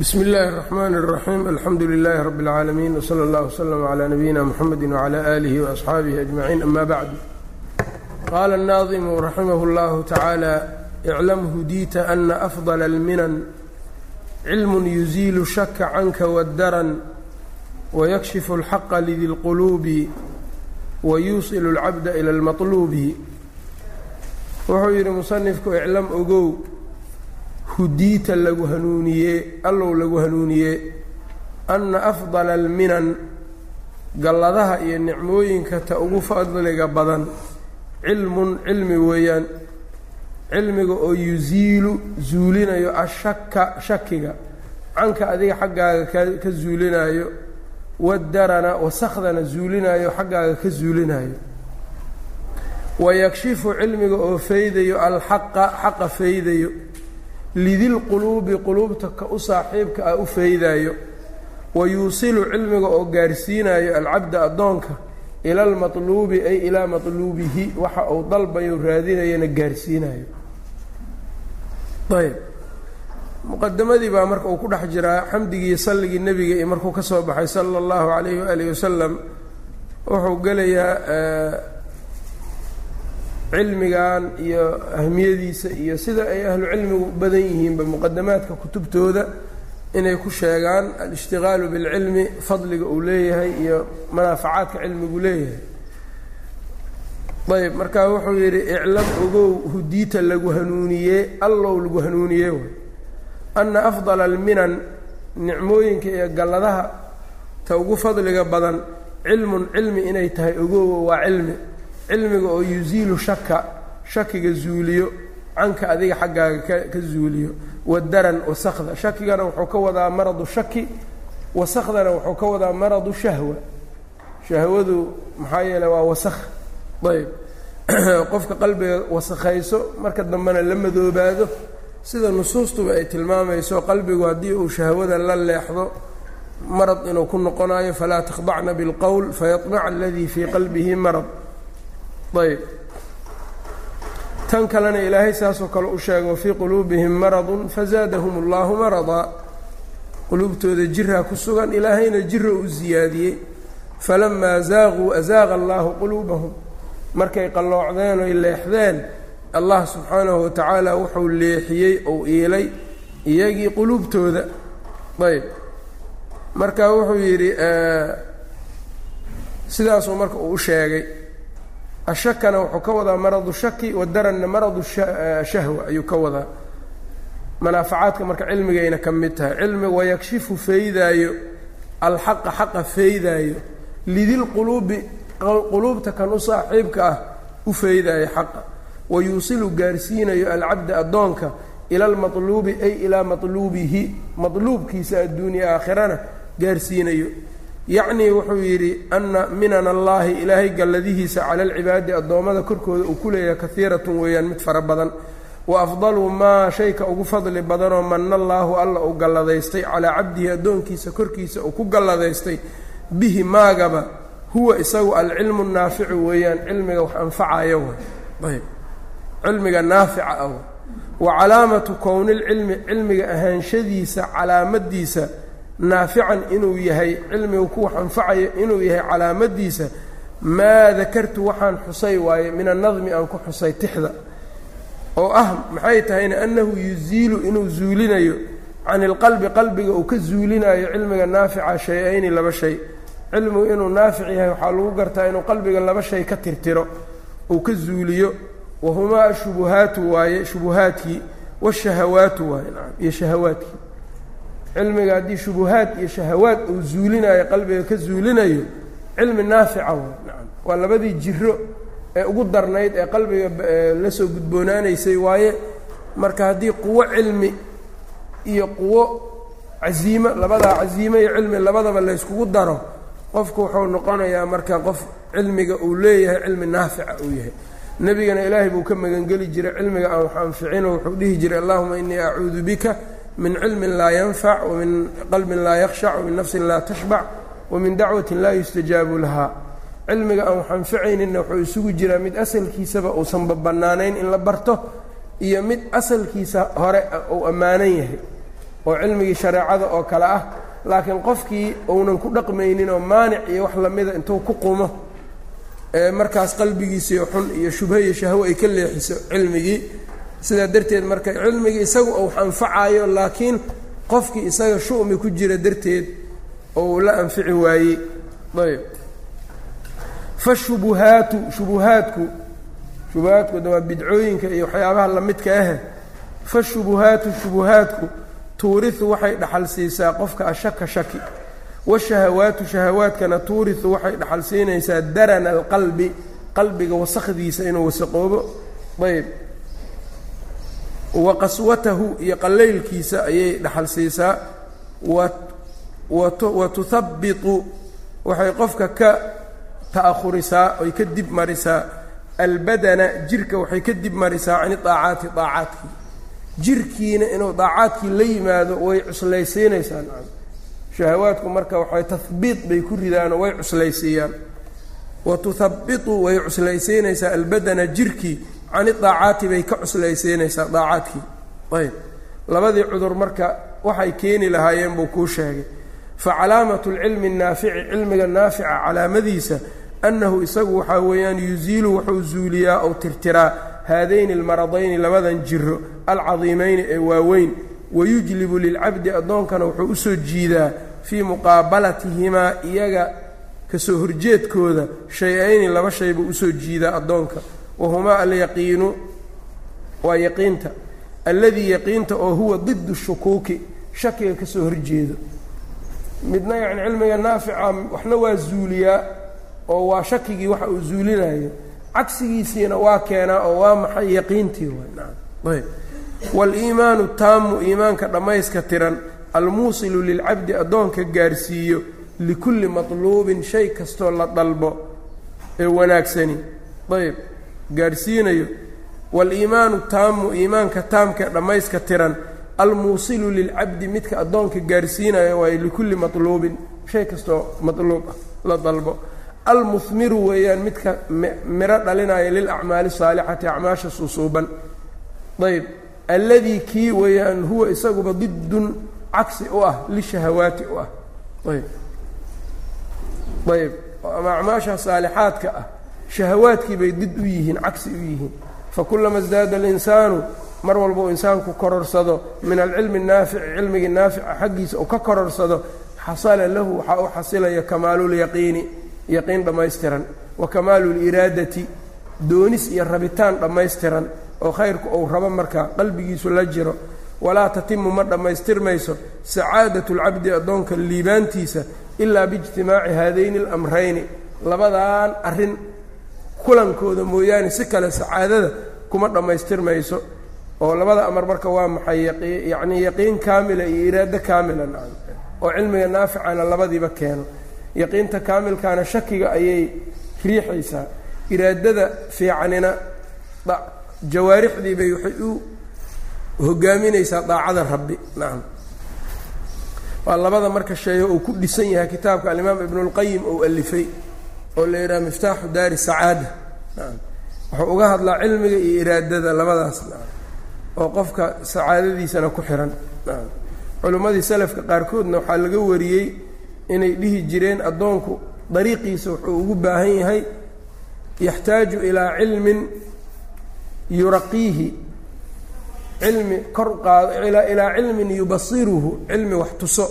bsmi اllahi الرحmn الرaxيim alxamdu لilh rb العaalamiin wslى اllah وslm عlى nabiyina mxamedi وعlى آlih وأصxaabihi أجmaعiin ama bعd qala الnaadimu raximah اllah tacaalى اclam hudiita ana أfضل اlminan cilm yuziilu shaka canka wاdaran وykshif اlxaqa lidi اlqulubi wayuusil اlcabda ilى اlmaطlubi wuxuu yidhi musanifku iclam ogow hudiita lagu hanuuniyee allow lagu hanuuniyee anna afdala alminan galladaha iyo nicmooyinka ta ugu fadliga badan cilmun cilmi weeyaan cilmiga oo yusiilu zuulinayo ashaka shakiga canka adiga xaggaaga ka ka zuulinayo wadarana wasakhdana zuulinayo xaggaaga ka zuulinayo wayakshifu cilmiga oo faydayo alxaqa xaqa faydayo lidilquluubi quluubta ka u saaxiibka ah u faydaayo wa yuusilu cilmiga oo gaarsiinayo alcabda addoonka ila almatluubi ay ilaa matluubihi waxa uu dalbayo raadinayana gaarsiinayo ayb. Muqadamadii baa marka uu ku dhex jiraa xamdigii salligii nebiga iyo markuu ka soo baxay sala allahu calayhi waalihi wasalam wuxuu gelayaa cilmigan iyo ahmiyadiisa iyo sida ay ahlu cilmigu badan yihiinba muqadamaadka kutubtooda inay ku sheegaan alishtigaalu bilcilmi fadliga uu leeyahay iyo manaafacaadka cilmigu leeyahay. Ayb marka wuxuu yidhi iclam ogow hudiita lagu hanuuniyee allow lagu hanuuniyee way. Anna afdala alminan nicmooyinka iyo galladaha ta ugu fadliga badan cilmun cilmi inay tahay ogowo waa cilmi cilmiga oo yusiilu shaka shakiga zuuliyo canka adiga xaggaaga ka zuuliyo wadaran wasakda shakigana wuxuu ka wadaa maradu shaki wasakdana wuxuu ka wadaa maradu shahwa. Shahwadu maxaa yeeley waa wasakh. Ayb. Qofka qalbiga wasakhayso marka dambena la madoobaado sida nusuustuba ay tilmaamayso qalbigu haddii uu shahwada la leexdo marad inuu ku noqonayo falaa takhdacna bilqowl fayaطmaca aladii fii qalbihi marad ayb. Tan kalena ilaahay saasoo kale u sheega wafii quluubihim maradun fazaadahum allahu maradaa quluubtooda jiraa ku sugan ilaahayna jira u siyaadiyey falamaa zaaquu azaaqa allahu quluubahum. Markay qalloocdeen oy leexdeen allah subxaanahu watacaala wuxuu leexiyey ou iilay iyagii quluubtooda. Ayb. Marka wuxuu yidhi sidaasuu marka uu u sheegay ashakana wuxuu ka wadaa maradu shaki wadaranna maradu shahwa ayuu ka wadaa. Manaafacaadka marka cilmigayna ka mid tahay. Cilmi wayakshifu faydaayo alxaqa xaqa faydaayo. Lidilquluubi quluubta kan u saaxiibka ah u faydaayo xaqa. Wa yuusilu gaarsiinayo alcabda addoonka ila almatluubi ay ilaa matluubihi matluubkiisa adduuniya aakhirana gaarsiinayo yacnii wuxuu yidhi anna minan allaahi ilaahay galladihiisa cala alcibaadi addoommada korkooda uu ku leeyahay kahiiratun weeyaan mid fara badan. Wa afdalu maa shayka ugu fadli badanoo manna allaahu alla uu galladaystay calaa cabdihi addoonkiisa korkiisa uu ku galladaystay. Bihi maagaba huwa isagu alcilmu naaficu weeyaan cilmiga wax anfacayo ayb cilmiga naafica ah wa calaamatu kownilcilmi cilmiga ahaanshadiisa calaamadiisa naafican inuu yahay cilmiga ku wax anfacayo inuu yahay calaamadiisa maa dakartu waxaan xusay waaye min annadmi aan ku xusay tixda. oo ah maxay tahayna annahu yuziilu inuu zuulinayo can ilqalbi qalbiga uu ka zuulinayo cilmiga naafica shay-ayni laba shay. Cilmigu inuu naafic yahay waxaa lagu gartaa inuu qalbiga laba shay ka tirtiro uu ka zuuliyo wahumaa ashubuhaatu waaye shubuhaadkii washahawaatu waaye iyo shahawaadkii cilmiga haddii shubuhaad iyo shahawaad uu zuulinayo qalbiga ka zuulinayo cilmi naafica nacam. Waa labadii jiro ee ugu darnayd ee qalbiga la soo gudboonaanaysay waaye marka haddii quwo cilmi iyo quwo casiimo labadaa casiimo iyo cilmi labadaba layskugu daro qofku wuxuu noqonayaa marka qof cilmiga uu leeyahay cilmi naafica uu yahay. Nebigana ilaahay buu ka magangeli jiray cilmiga aan wax anficino wuxuu dhihi jiray allahuma inii acuudu bika min cilmin laa yanfac wamin qalbin laa yakhshac wamin nafsin laa tashbac wamin dacwatin laa yustajaabu lahaa cilmiga aan wax anficayninna wuxuu isugu jiraa mid asalkiisaba uusanba bannaanayn in la barto iyo mid asalkiisa hore uu ammaanan yahay oo cilmigii shareecada oo kale ah. Laakiin qofkii uunan ku dhaqmaynin oo maanic iyo wax lamida intuu ku qumo ee markaas qalbigiisiio xun iyo shubho iyo shahwo ay ka leexiso cilmigii sidaa darteed marka cilmigii isagu uu anfacayo laakiin qofkii isaga shu'mi ku jira darteed oo la anfici waayey. Ayb. Fashubuhaatu shubuhaadku shubuhaadku waa bidcooyinka iyo waxyaabaha lamidka ah. Fashubuhaatu shubuhaadku tuuriu waxay dhaxal siisaa qofka ashaka shaki. Washahawaatu shahawaadkana tuuriu waxay dhaxal siinaysaa darana alqalbi qalbiga wasakdiisa inuu wasaqoobo. Ayb wa qaswatahu iyo qalaylkiisa ayay dhaxal siisaa. Wa tuhabitu waxay qofka ka ta'ahurisaa oy ka dib marisaa. Albadana jirka waxay ka dib marisaa cani daacaati daacaadkii. Jirkiina inuu daacaadkii la yimaado way cuslaysiinaysaa shahawaadku marka waxay tahbiit bay ku ridaanoo way cuslaysiiyaan. Wa tuhabitu way cuslaysiinaysaa. Albadana jirkii cani daacaati bay ka cuslaysiinaysaa daacaadkii. Ayb. Labadii cudur marka waxay keeni lahaayeen buu kuu sheegay. Fa calaamatu lcilmi annaafici cilmiga naafica calaamadiisa annahu isagu waxaa weeyaan yuziilu wuxuu zuuliyaa ou tirtiraa haadayni almaradayni labadan jiro alcadiimayni ee waaweyn. Wayujlibu lilcabdi addoonkana wuxuu u soo jiidaa fii muqaabalatihimaa iyaga ka soo horjeedkooda shay-ayni laba shay buu u soo jiidaa addoonka wahumaa alyaqiinu waa yaqiinta alladii yaqiinta oo huwa didu shukuuki shakiga ka soo horjeedo midna yacni cilmiga naafica waxna waa zuuliyaa oo waa shakigii waxa uu zuulinayo cagsigiisiina waa keenaa oo waa maxay yaqiintii waaliimaanu taamu iimaanka dhammayska tiran almuusilu lilcabdi addoonka gaarsiiyo likulli matluubin shay kastoo la dalbo ee wanaagsani ayb gaarsiinayo waaliimaanu taamu iimaanka taamka dhammayska tiran almuusilu lilcabdi midka addoonka gaarsiinayo waayo likulli matluubin. Shay kastoo matluub ah la dalbo. Almuhmiru weeyaan midka miro dhalinaya lilacmaali saalixati acmaasha susuuban ayb alladii kii weeyaan huwa isaguba diddun cagsi u ah lishahawaati u ah. Ayb ayb ama acmaasha saalixaadka ah shahawaadkii bay did u yihiin cagsi u yihiin. Fakullama isdaada alinsaanu mar walba uu insaanku kororsado min alcilmi naafici cilmigii naafica xaggiisa uu ka kororsado xasala lahu waxaa u xasilaya kamaalulyaqiini yaqiin dhammaystiran. Wa kamaalu liraadati doonis iyo rabitaan dhammaystiran oo khayrku uu rabo markaa qalbigiisu la jiro. Walaa tatimu ma dhammaystirmayso sacaadatu lcabdi addoonka liibaantiisa ilaa biijtimaaci haadayni alamrayni labadaan arrin kulankooda mooyaane si kale sacaadada kuma dhammaystirmayso oo labada amar marka waa maxay yacnii yaqiin kaamila iyo iraado kaamila nacam oo cilmiga naaficana labadiiba keeno. Yaqiinta kaamilkaana shakiga ayay riixaysaa. Iraadada fiicanina jawaarixdii bay waxay u hogaaminaysaa daacada rabbi nacam. Waa labada marka sheego uu ku dhisan yahay kitaabka alimaam ibnulqayim ou alifay oo la yidhaha miftaaxu daari sacaada. Wuxuu uga hadlaa cilmiga iyo iraadada labadaas oo qofka sacaadadiisana ku xihan nacam culimmadii salafka qaarkoodna waxaa laga wariyey inay dhihi jireen addoonku dariiqiisa wuxuu ugu baahan yahay yaxtaaju ilaa cilmin yuraqiihi. Cilmi kor qaado ilaa cilmin yubasiruhu cilmi wax tuso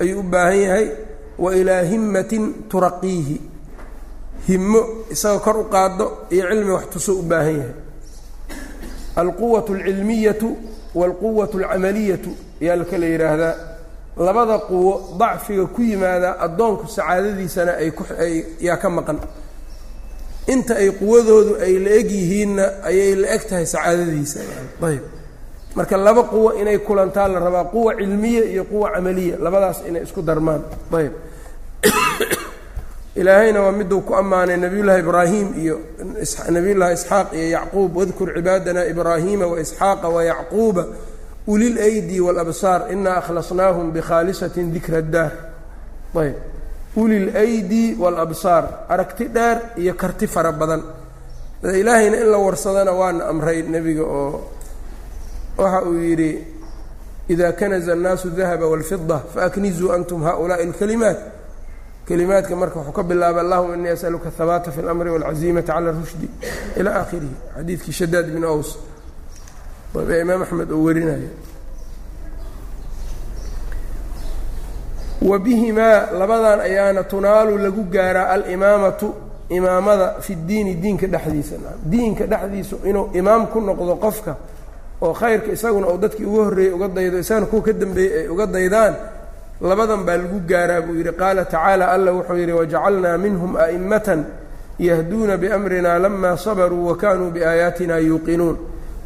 ayuu u baahan yahay wa ilaa himmatin turaqiihi himmo isaga kor u qaado iyo cilmi wax tuso u baahan yahay. Alquwatu alcilmiyatu waalquwatu alcamaliyatu ayaa la yidhaahdaa labada quwo dacfiga ku yimaada addoonku sacaadadiisana ay kuay yaa ka maqan. Inta ay quwadoodu ay la eg yihiinna ayay la eg tahay sacaadadiisa. Ayb. Marka laba quwo inay kulantaa la rabaa quwa cilmiya iyo quwa camaliya. Labadaas inay isku darmaan. Ayb ilaahayna waa miduu ku ammaanay nabiyullaahi ibraahim iyo nabiyullaahi isxaaq iyo yacquub. wadkur cibaadana ibraahiima waisxaaqa wayacquuba ulil aydi walabsaar inaa akhlasnaahum bikhaalisatin dikra daar. Ayb. Ulil aydi walabsaar aragti dheer iyo karti fara badan. Ilaahayna in la warsadana waana amray nebiga oo waxa uu yidhi idaa kanaza annaasu dahaba walfida faaknizuu antum haaulaa'i alkalimaat kelimaadka marka wuxuu ka bilaabay allahuma inii asaluka habaata fi اlamri wاlcaziimata cala rushdi ilaa aakhirihi. Xadiidkii shadaad bn aws. Ee imaam axmed oo warinayo. Wa labadan ayaana tunaalu lagu gaaraa alimaamatu imaamada fi diini diinka dhexdiisa diinka dhexdiisa inuu imaam ku noqdo qofka oo khayrka isaguna uu dadkii uga horreeyey uga daydo isagana kuwa ka dambeeyey ay uga daydaan labadan baa lagu gaaraa buu yidhi qaala tacaala alla wuxuu yidhi wajacalnaa minhum a'immatan yahduuna biamrina lama sabaruu wa kaanuu biaayaatina yuuqinuun.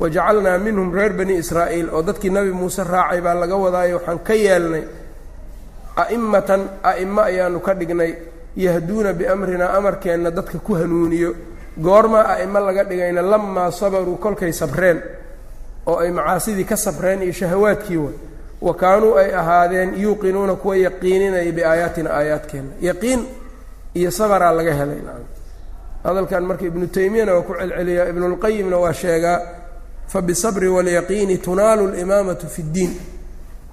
Wajacalnaa minhum reer bani israa'iil oo dadkii nabi muuse raacay baa laga wadaayo waxaan ka yeelnay a'immatan a'immo ayaanu ka dhignay yahduuna biamrinaa amarkeenna dadka ku hanuuniyo. Goormaa a'imo laga dhigayna lamaa sabaruu kolkay sabreen oo ay macaasidii ka sabreen iyo shahawaadkii way wa kaanuu ay ahaadeen yuuqinuuna kuwa yaqiininaya biaayaatina aayaadkeenna yaqiin iyo sabaraa laga helay hadalkan marka ibnu taymiyana waa ku celceliyaa ibnulqayimna waa sheegaa fabisabri walyaqiini tunaalu limaamatu fi ddiin.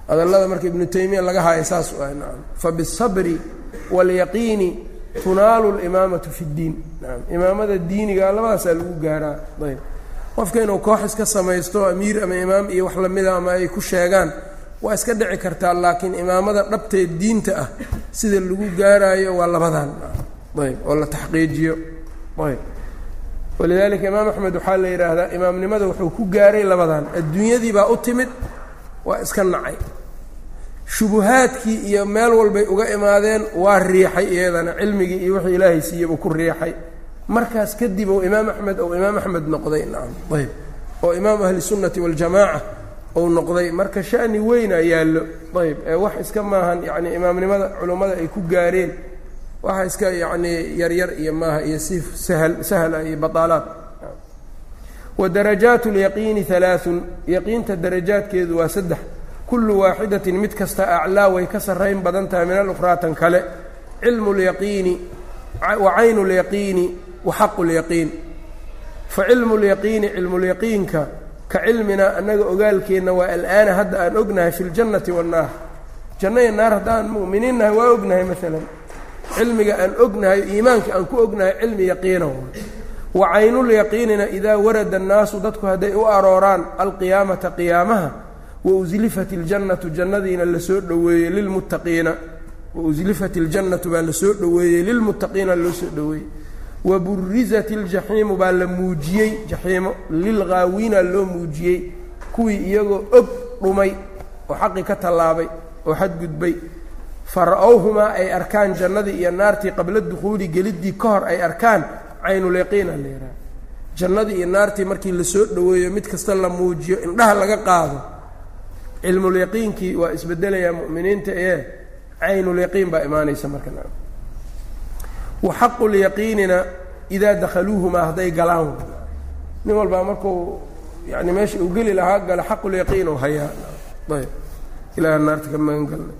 Hadallada marka ibnu taymiya laga haayo saas u ah nacam. Fabisabri waalyaqiini tunaalu limaamatu fi ddiin. Nacam. Imaamada diiniga labadaasaa lagu gaaraa. Ayb. Qofka inuu koox iska samaysto amiir ama imaam iyo wax lamida ama ay ku sheegaan waa iska dhici kartaa laakiin imaamada dhabteed diinta ah sida lagu gaaraayo waa labadan. Ayb oo la taxqiijiyo. Ayb. Walidaalika imaam axmed waxaa la yidhaahdaa imaamnimada wuxuu ku gaaray labadan. Adduunyadii baa u timid waa iska nacay. Shubuhaadkii iyo meel walbay uga imaadeen waa riixay iyadana cilmigii iyo wixii ilaahay siiyey buu ku riixay. Markaas kadib ou imaam axmed ou imaam axmed noqday nacam ayb. Oo imaamu ahli sunnati waljamaaca ou noqday. Marka shani weyna yaallo ayb ee wax iska maahan yacni imaamnimada culummada ay ku gaareen. Waxa iska yacnii yaryar iyo maaha iyo si sahal sahla iyo bataalaad wa darajaat lyaqiini halaaثun yaqiinta darajaadkeedu waa saddex. Kullu waaxidatin mid kasta aclaa way ka sarrayn badan tahay min alukhraa kale. Cilmu lyaqiini wa caynu lyaqiini wa xaqu lyaqiin fa cilmu lyaqiini cilmulyaqiinka ka cilminaa annaga ogaalkeenna waa al'aana hadda aan ognahay fi ljannati waannaar janno iyo naar haddaan mu'miniin nahay waa ognahay maalan cilmiga aan ognahay iimaanka aan ku ognahay cilmi yaqiina wa caynulyaqiinina idaa warada annaasu dadku hadday u arooraan alqiyaamata qiyaamaha wa uslifat iljannatu jannadiina la soo dhoweeyey lilmuttaqiina. Wa uslifat iljannatu baa la soo dhoweeyey lilmuttaqiina loo soo dhoweeyey wa burizat iljaxiimu baa la muujiyey jaxiimo lilghaawiina loo muujiyey kuwii iyagoo og dhumay oo xaqi ka tallaabay oo xadgudbay fara-owhumaa ay arkaan jannadii iyo naartii qabla dukhuuli geliddii ka hor ay arkaan caynulyaqiina la yidhaha jannadii iyo naartii markii la soo dhoweeyo mid kasta la muujiyo indhaha laga qaado. Cilmulyaqiinkii waa isbedelayaa mu'miniinta ee caynulyaqiin baa imaanaysa marka wa xaqulyaqiinina idaa dakhaluuhumaa hadday galaan. Nin walbaa markuu yani meesha uu geli lahaa gala xaqulyaqiin u hayaa. Ayb. Ilaah naarta ka magan galnay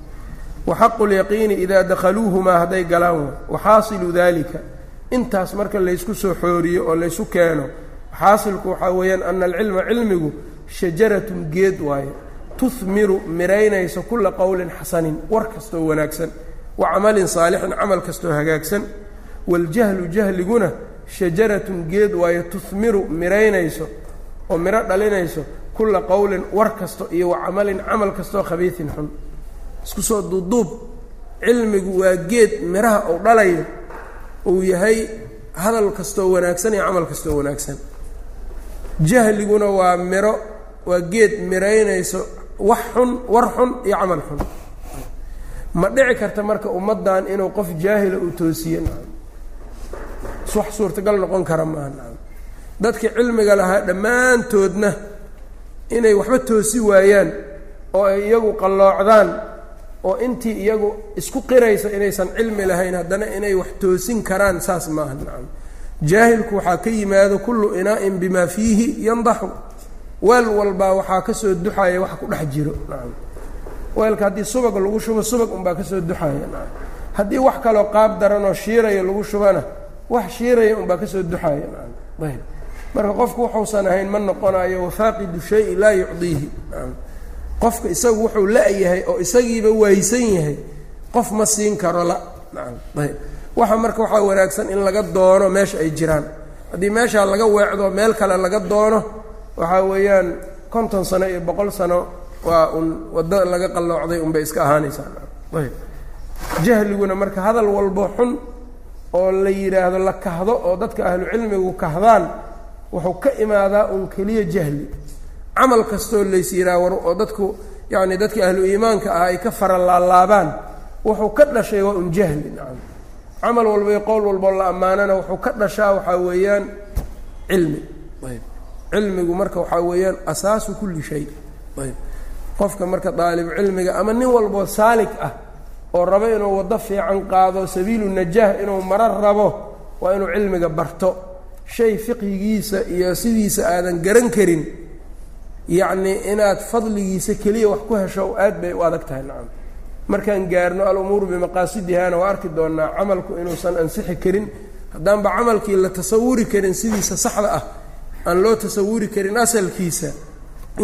waxaqu lyaqiini idaa dakhaluuhumaa hadday galaan. Waxaasilu dalika intaas marka laysku soo xooriyo oo laysu keeno xaasilku waxaa weeyaan ana alcilma cilmigu shajaratun geed waaye. Tuhmiru miraynayso kulla qowlin xasanin war kastoo wanaagsan. Wa camalin saalixin camal kastoo hagaagsan waljahlu jahliguna shajaratun geed waaye tuhmiru miraynayso oo miro dhalinayso kulla qowlin war kasto iyo wa camalin camal kastoo khabiisin xun isku soo duuduub cilmigu waa geed midhaha uu dhalayo uu yahay hadal kastoo wanaagsan iyo camal kastoo wanaagsan jahliguna waa miro waa geed miraynayso wax xun war xun iyo camal xun ma dhici karta marka ummaddan inuu qof jaahila uu toosiyo wax suurtagal noqon kara maaha dadkii cilmiga lahaa dhammaantoodna inay waxba toosi waayaan oo ay iyagu qalloocdaan oo intii iyagu isku qiraysa inaysan cilmi lahayn haddana inay wax toosin karaan saas maaha. Nacam jaahilku waxaa ka yimaado kullu inaa'in bimaa fiihi yandaxu. Weel walbaa waxaa ka soo duxaya wax ku dhex jiro. Nacam weelka haddii subag lagu shubo subag unbaa ka soo duxaya nacam haddii wax kaloo qaab daranoo shiiraya lagu shubana wax shiiraya unbaa ka soo duxaya. Nacam ayb. Marka qofku wuxuusan ahayn ma noqonayo wafaaqidu shayi laa yucdiihi. Qofka isagu wuxuu la-yahay oo isagiiba waaysan yahay qof ma siin karo la. Ayb. Waxa marka waxaa wanaagsan in laga doono meesha ay jiraan. Haddii meeshaa laga weecdo meel kale laga doono waxaa weeyaan konton sano iyo boqol sano waa un waddo laga qalloocday unbay iska ahaanaysaa ayb. Jahliguna marka hadal walbo xun oo la yidhaahdo la kahdo oo dadka ahlu cilmigu kahdaan wuxuu ka imaadaa un keliya jahli. Camal kastoo lays yidhaha war oo dadku yacni dadkii ahlu iimaanka ah ay ka fara laalaabaan wuxuu ka dhashay waa un jahli nacam. Camal walba iyo qowl walboo la ammaanana wuxuu ka dhashaa waxaa weeyaan cilmi. Ayb. Cilmigu marka waxaa weeyaan asaasu kulli shay. Ayb. Qofka marka daalibu cilmiga ama nin walboo saalik ah oo rabo inuu waddo fiican qaado sabiilu najaah inuu maro rabo waa inuu cilmiga barto. Shay fiqhigiisa iyo sidiisa aadan garan karin yacnii inaad fadligiisa keliya wax ku hesho aad bay u adag tahay nacam. Markaan gaarno al-umuuru bimaqaasidihana waa arki doonnaa camalku inuusan ansixi karin. Haddaanba camalkii la tasawuri karin sidiisa saxda ah aan loo tasawuri karin asalkiisa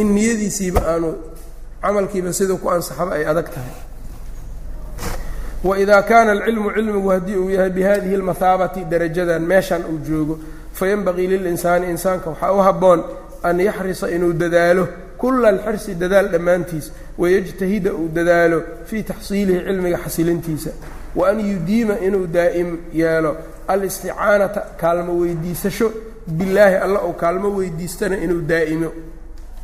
in niyadiisiiba aanu camalkiiba sida ku ansaxba ay adag tahay wإida kaana alcilmu cilmigu haddii uu yahay bihadihi اlmahaabati darajadan meeshan uu joogo fayanbagii lilinsaani insaanka waxaa u habboon an yaxrisa inuu dadaalo kula alxirsi dadaal dhammaantiis wayajtahida uu dadaalo fii taxsiilihi cilmiga xasilintiisa wa an yudiima inuu daa'im yeelo alisticaanata kaalmo weydiisasho bilaahi alla uu kaalmo weydiistana inuu daa'imo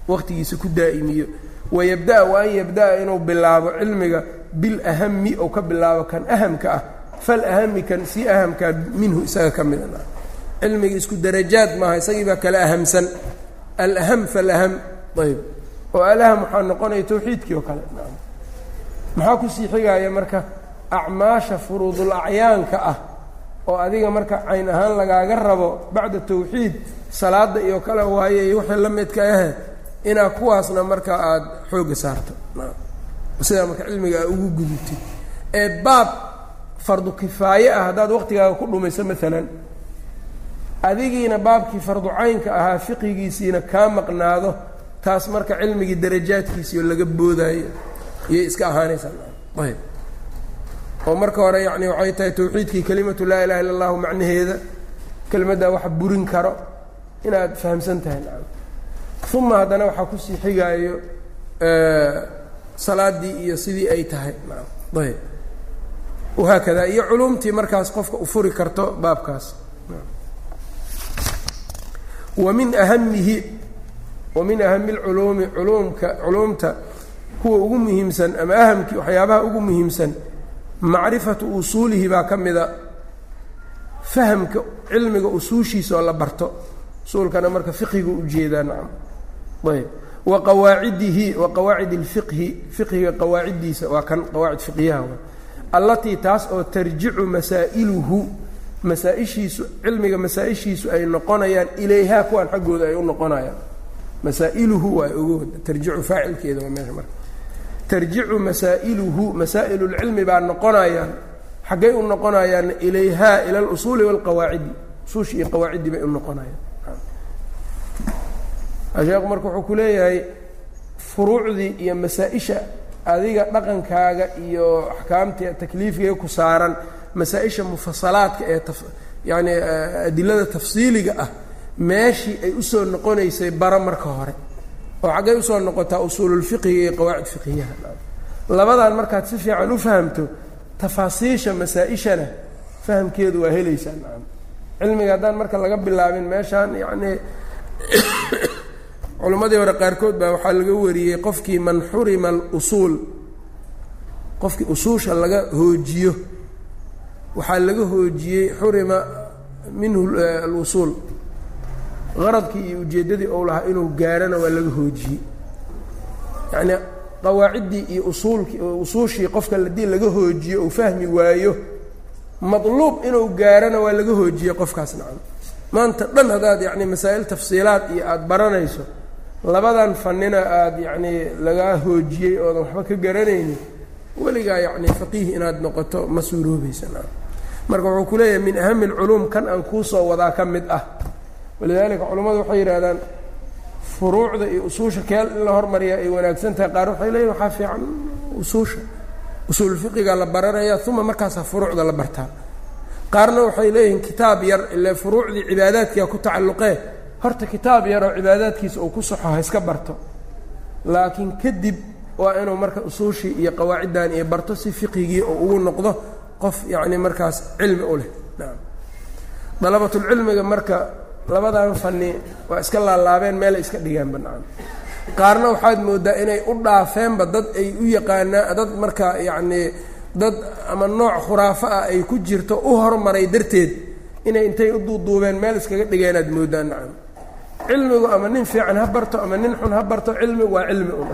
waqtigiisa ku daa'imiyo. Wayabda'a wa an yabda'a inuu bilaabo cilmiga bilahami ou ka bilaabo kan ahamka ah falahami kan si ahamkaa minhu isaga ka mida cilmiga isku darajaad maaha isagii baa kala ahamsan. Alaham falaham ayb. Oo alaham waxaa noqonaya tawxiidkii oo kale. Maxaa ku sii xigaya marka acmaasha furuudul acyaanka ah oo adiga marka cayn ahaan lagaaga rabo bacda tawxiid salaada iyo kale waaye iyo wixii la midka ahe inaa kuwaasna marka aada xoogga saarto sidaa marka cilmiga aa ugu gudubtid ee baab fardu kifaaye ah haddaad waqtigaaga ku dhumayso maalan adigiina baabkii fardu caynka ahaa fiqigiisiina kaa maqnaado taas marka cilmigii darajaadkiisii oo laga boodaayo iyay iska ahaanaysaa. Ayb oo marka hore yacni waxay tahay tawxiidkii kelimatu laa ilaha illa allahu macnaheeda kelimaddaa wax burin karo inaad fahamsan tahay uma haddana waxaa ku sii xigaayo salaadii iyo sidii ay tahay. Ayb. Wahaakada iyo culumtii markaas qofka u furi karto baabkaas. Wa min ahamihi wa min ahami lculuumi culuumka culuumta kuwa ugu muhiimsan ama ahamkii waxyaabaha ugu muhiimsan macrifatu usuulihi baa ka mida fahamka cilmiga usuushiisa oo la barto. Usuulkana marka fiqiga u jeedaa nacam ayb wa qawaacidihi wa qawaacid اlfiqhi fiqhiga qawaaciddiisa waa kan qawaacid fiqyaha allatii taas oo tarjicu masaa'iluhu masaa-ishiisu cilmiga masaa-ishiisu ay noqonayaan ilayhaa kuwaan xaggooda ay u noqonayaan. Masaa'iluhu waa ogo tarjicu faacilkeeda waa meesha marka. Tarjicu masaa'iluhu masaa'ilulcilmi baa noqonayaan xaggay u noqonayaan ilayhaa ila alusuuli waalqawaacidi usuushi iyo qawaaciddii bay u noqonayaan sheekhu marka wuxuu ku leeyahay furuucdii iyo masaa-isha adiga dhaqankaaga iyo axkaamta takliifiga ku saaran masaa-isha mufasalaadka ee yani adilada tafsiiliga ah meeshii ay u soo noqonaysay bara marka hore. Oo xaggay u soo noqotaa usuululfiqiga iyo qawaacid fiqiyaha labadan markaad si fiican u fahamto tafaasiisha masaa-ishana fahamkeedu waa helaysaa nacam cilmiga haddaan marka laga bilaabin meeshaan yacni culimmadii hore qaarkood baa waxaa laga wariyey qofkii man xurima alusuul qofkii usuusha laga hoojiyo. Waxaa laga hoojiyey xurima minhu alusuul qaradkii iyo ujeeddadii ou lahaa inuu gaarana waa laga hoojiyey. Yacnii qawaaciddii iyo usuulkii usuushii qofka haddii laga hoojiyo uu fahmi waayo madluub inuu gaarana waa laga hoojiyey qofkaas nacam. Maanta dhan haddaad yacni masaa'il tafsiilaad iyo aada baranayso labadan fanina aada yacnii lagaa hoojiyey oodan waxba ka garanaynin weligaa yacni faqiih inaad noqoto ma suuroobaysa nacam marka wuxuu ku leeyahay min ahami alculuum kan aan kuu soo wadaa ka mid ah. Walidaalika culammadu waxay yidhahdaan furuucda iyo usuusha keel in la hormariya ay wanaagsan tahay. Qaar waxay leeyihiin waxaa fiican usuusha usuul fiqiga la baranaya uma markaasaa furuucda la bartaa. Qaarna waxay leeyihiin kitaab yar ile furuucdii cibaadaadkia ku tacalluqee horta kitaab yar oo cibaadaadkiisa uu ku saxo ha iska barto. Laakiin kadib waa inuu marka usuushii iyo qawaaciddan iyo barto si fiqigii oo ugu noqdo qof yacni markaas cilmi u leh. Naam. Dalabatulcilmiga marka labadan fani waa iska laalaabeen meelay iska dhigeenba nacam qaarna waxaad moodaa inay u dhaafeenba dad ay u yaqaanaa dad marka yacnii dad ama nooc khuraafo ah ay ku jirto u hormaray darteed inay intay u duuduubeen meel iskaga dhigeenaad moodaan nacam cilmigu ama nin fiican ha barto ama nin xun ha barto cilmi waa cilmi un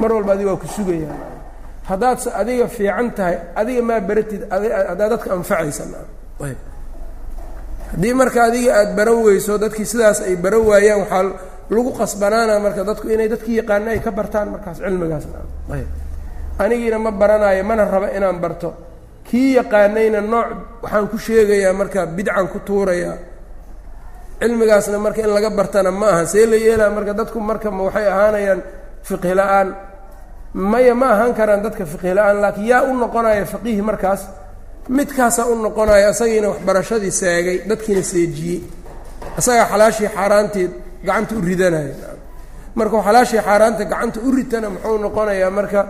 mar walba adiga waa ku sugayaa haddaadse adiga fiican tahay adiga maa baratid haddaad dadka anfacaysa haddii marka adiga aada baran weyso dadkii sidaas ay baran waayaan waxaa lagu qasbanaana marka dadku inay dadkii yaqaana ay ka bartaan markaas cilmigaas nacam ayb anigiina ma baranayo mana raba inaan barto. Kii yaqaanayna nooc waxaan ku sheegayaa marka bidcan ku tuurayaa cilmigaasna marka in laga bartana ma aha. See la yeelaa marka dadku marka ma waxay ahaanayaan fiqhi la'aan. Maya ma ahaan karaan dadka fiqhi la'aan laakiin yaa u noqonaya faqiihi markaas midkaasaa u noqonaya isagiina waxbarashadii seegay dadkiina seejiyey. Isagaa xalaashii xaaraantii gacanta u ridanaya. Markuu xalaashii xaaraanta gacanta u ritana muxuu noqonayaa marka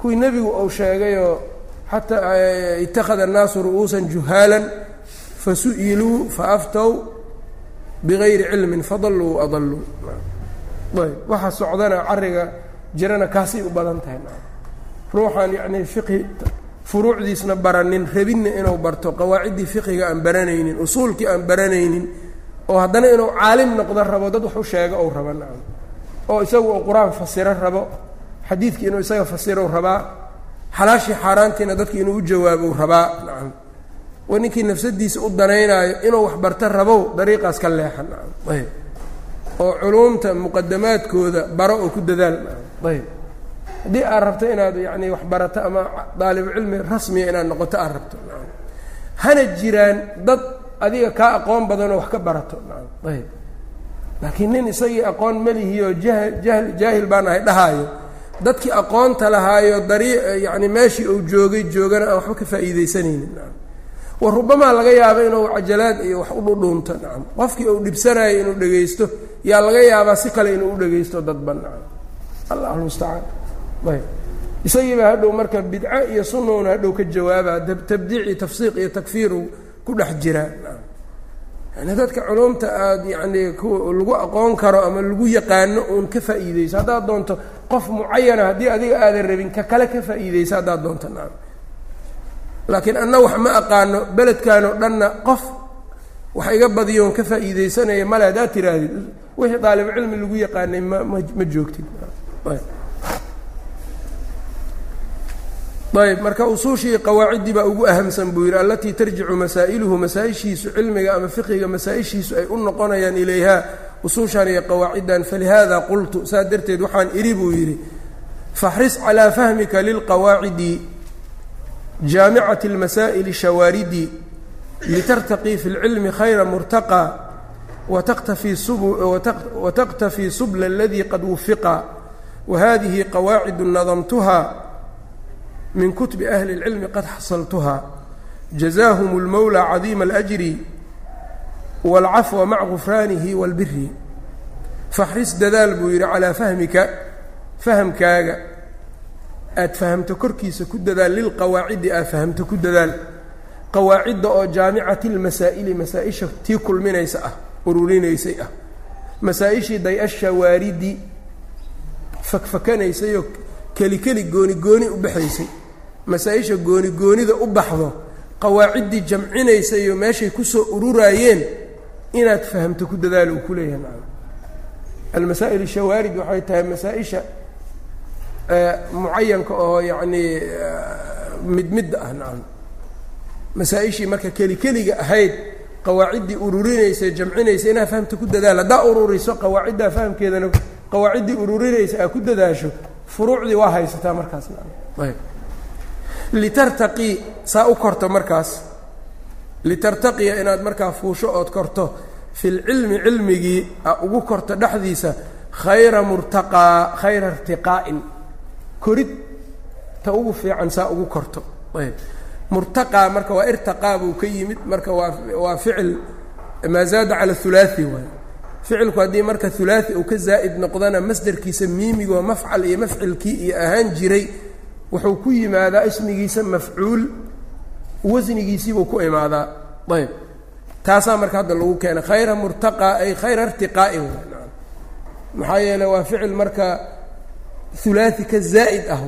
kuwii nebigu uu sheegayoo xataa itakhada annaasu ru'uusan juhaalan fasu'iluu faaftow bigayri cilmin fadalluu adalluu ayb waxa socdana carriga jirana kaasay u badan tahay ruuxaan yacnii fiqhi furuucdiisna baranin rabinna inuu barto qawaaciddii fiqiga aan baranaynin usuulkii aan baranaynin oo haddana inuu caalim noqdo rabo dad wax u sheego ou rabo nacam oo isagu uu qur'aan fasiro rabo xadiidkii inuu isaga fasirou rabaa xalaashii xaaraantiina dadki inuu u jawaabou rabaa nacam wa ninkii nafsadiisa u danaynaayo inuu wax barto rabow dariiqaas ka leexa nacam ayb. Oo culuumta muqadamaadkooda baro oo ku dadaal. Ayb. Haddii aad rabto inaad yacni wax barato ama daalibucilmi rasmiya inaad noqoto aad rabto. Hana jiraan dad adiga kaa aqoon badanoo wax ka barato. Ayb. Laakiin nin isagii aqoon melihioo jahl jahl jaahil baan ahay dhahaayo. Dadkii aqoonta lahaayo darii yacni meeshii uu joogay joogana aan waxba ka faa'iidaysanaynin wa rubamaa laga yaabo inuu cajalaad iyo wax u dhudhuunto nacam. Qofkii uu dhibsanayo inuu dhegaysto yaa laga yaabaa si kale inuu u dhegaysto dadba nacam. Allahu mustacaan ayb isagiiba hadhow marka bidco iyo sunnauna hadhow ka jawaabaa tabdiic iyo tafsiiq iyo takfiiru ku dhex jiraa yani dadka culumta aada yacnii lagu aqoon karo ama lagu yaqaano uun ka faa'iideyso haddaad doonto qof mucayana haddii adiga aadan rabin ka kale ka faa'iideyso haddaad doonto nacam laakiin anna wax ma aqaano beledkan oo dhanna qof wax iga badiyoon ka faa'iideysanaya male haddaad tiraahdid wixii daalibu cilmi lagu yaqaanay ma ma joogtid. Ayb. Marka usuushii qawaaciddii baa ugu ahamsan buu yidhi allatii tarjicu masaa'iluhu masaa-ishiisu cilmiga ama fiqiga masaa-ishiisu ay u noqonayaan ilayhaa usuushan iyo qawaaciddan falihaada qultu. Saa darteed waxaan idhi buu yidhi faxris calaa fahmika lilqawaacidi jaamicati اlmasaa'ili shawaaridi litartaqii fi اlcilmi khayra murtaqى wataqtafii subla aladii qad wufiqa wahadihi qawaacidu nadamtuha min kutbi ahli اlcilmi qad xasaltuha jazaahum اlmowlى cadiima اlأjri wاlcafwa maca gufraanihi wاlbiri faxris dadaal buu yidhi calaa fahmika fahamkaaga aada fahamto korkiisa ku dadaal lilqawaacidi aad fahamto ku dadaal. Qawaacidda oo jaamicati lmasaa'ili masaa-isha tii kulminaysa ah ururinaysay ah. Masaa-ishii day-ashawaaridi fakfakanaysayoo keli keli gooni gooni u baxaysay. Masaa-isha gooni goonida u baxdo qawaaciddii jamcinaysayo meeshay ku soo ururaayeen inaad fahamto ku dadaal uu ku leeyahay. Almasaa'il shawaarid waxay tahay masaa-isha mucayanka oo yacnii mid midda ah nacam. Masaa-ishii marka keli keliga ahayd qawaaciddii ururinaysa jamcinaysa inaad fahamta ku dadaal haddaa ururiso qawaaciddaa fahamkeedana qawaaciddii ururinaysa aad ku dadaasho furuucdii waa haysataa markaas ayb. Litartaqii saa u korto markaas. Litartaqiya inaad markaa fuusho ood korto. Filcilmi cilmigii a ugu korto dhexdiisa khayra murtaqaa khayra irtiqaa'in korid ta ugu fiican saa ugu korto. Ayb. Murtaqaa marka waa irtaqaa buu ka yimid marka waa waa ficil maa zaada cala hulaai waay. Ficilku haddii marka hulaai uu ka zaa'id noqdana masderkiisa miimigoo mafcal iyo mafcilkii iyo ahaan jiray wuxuu ku yimaadaa ismigiisa mafcuul wasnigiisiibuu ku imaadaa. Ayb. Taasaa marka hadda lagu keenay khayra murtaqaa ay khayra irtiqaa'in maxaa yeele waa ficil marka hulaai ka zaa'id ah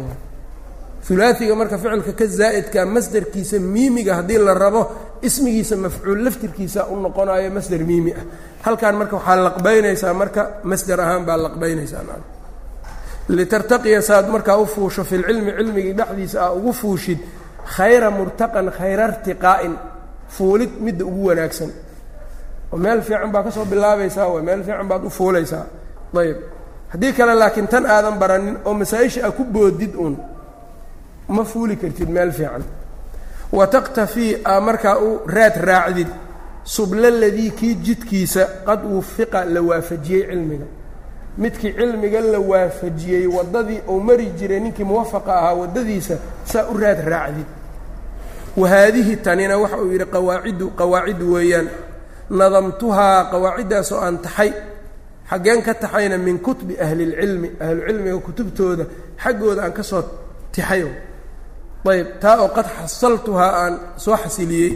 hulaaiga marka ficilka ka zaa'idka masderkiisa miimiga haddii la rabo ismigiisa mafcuul laftirkiisa u noqonayo masder miimi ah. Halkan marka waxaa laqbaynaysaa marka masder ahaan baa laqbaynaysaa litartaqiya saaad markaa u fuusho fi lcilmi cilmigii dhexdiisa aa ugu fuushid khayra murtaqan khayra irtiqaa'in fuulid midda ugu wanaagsan. Oo meel fiican baa ka soo bilaabaysaa meel fiican baad u fuulaysaa. Ayb haddii kale laakiin tan aadan baranin oo masaa-isha a ku boodid uun ma fuuli kartid meel fiican. Wa taqtafii aa markaa u raad raacdid subla ladii kii jidkiisa qad wufiqa la waafajiyey cilmiga. Midkii cilmiga la waafajiyey waddadii uu mari jiray ninkii muwafaqa ahaa waddadiisa saa u raad raacdid. Wa haadihi tanina waxa uu yidhi qawaaciddu qawaacid weeyaan nadamtuhaa qawaaciddaasoo aan taxay xaggeen ka taxayna min kutubi ahlilcilmi ahlucilmiga kutubtooda xaggooda aan ka soo tixayo ayb taa oo qad xasaltuhaa aan soo xasiliyey.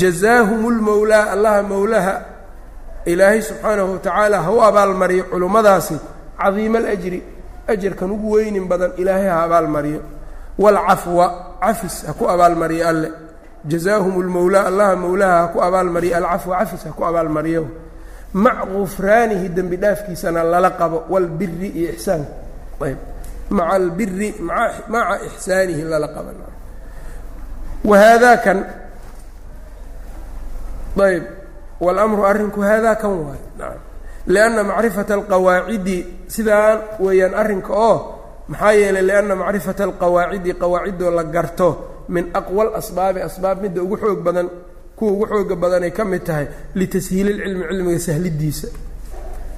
Jazaahum lmowlaa allaha mowlaha ilaahay subxaanahu watacaala ha u abaalmariyo culummadaasi cadiima alajri ajarkan ugu weynin badan ilaahay ha abaalmariyo. Waalcafwa cafis ha ku abaalmariyo alle. Jazaahum lmowlaa allaha mowlaha ha ku abaalmariyo alcafwa cafis ha ku abaalmariyo mac gufraanihi dembi dhaafkiisana lala qabo walbiri iyo ixsaanka ayb. Maca albiri maca ixsaanihi lala qaba wahaadaakan ayb. Wاlmru arrinku haadaa kan waayo naam. Lianna macrifata alqawaacidi sidaan weeyaan arrinka oo maxaa yeelay lianna macrifata alqawaacidi qawaacidoo la garto min aqwa lasbaabi asbaab midda ugu xoog badan kuwa ugu xooga badanay ka mid tahay litashiili lcilmi cilmiga sahlidiisa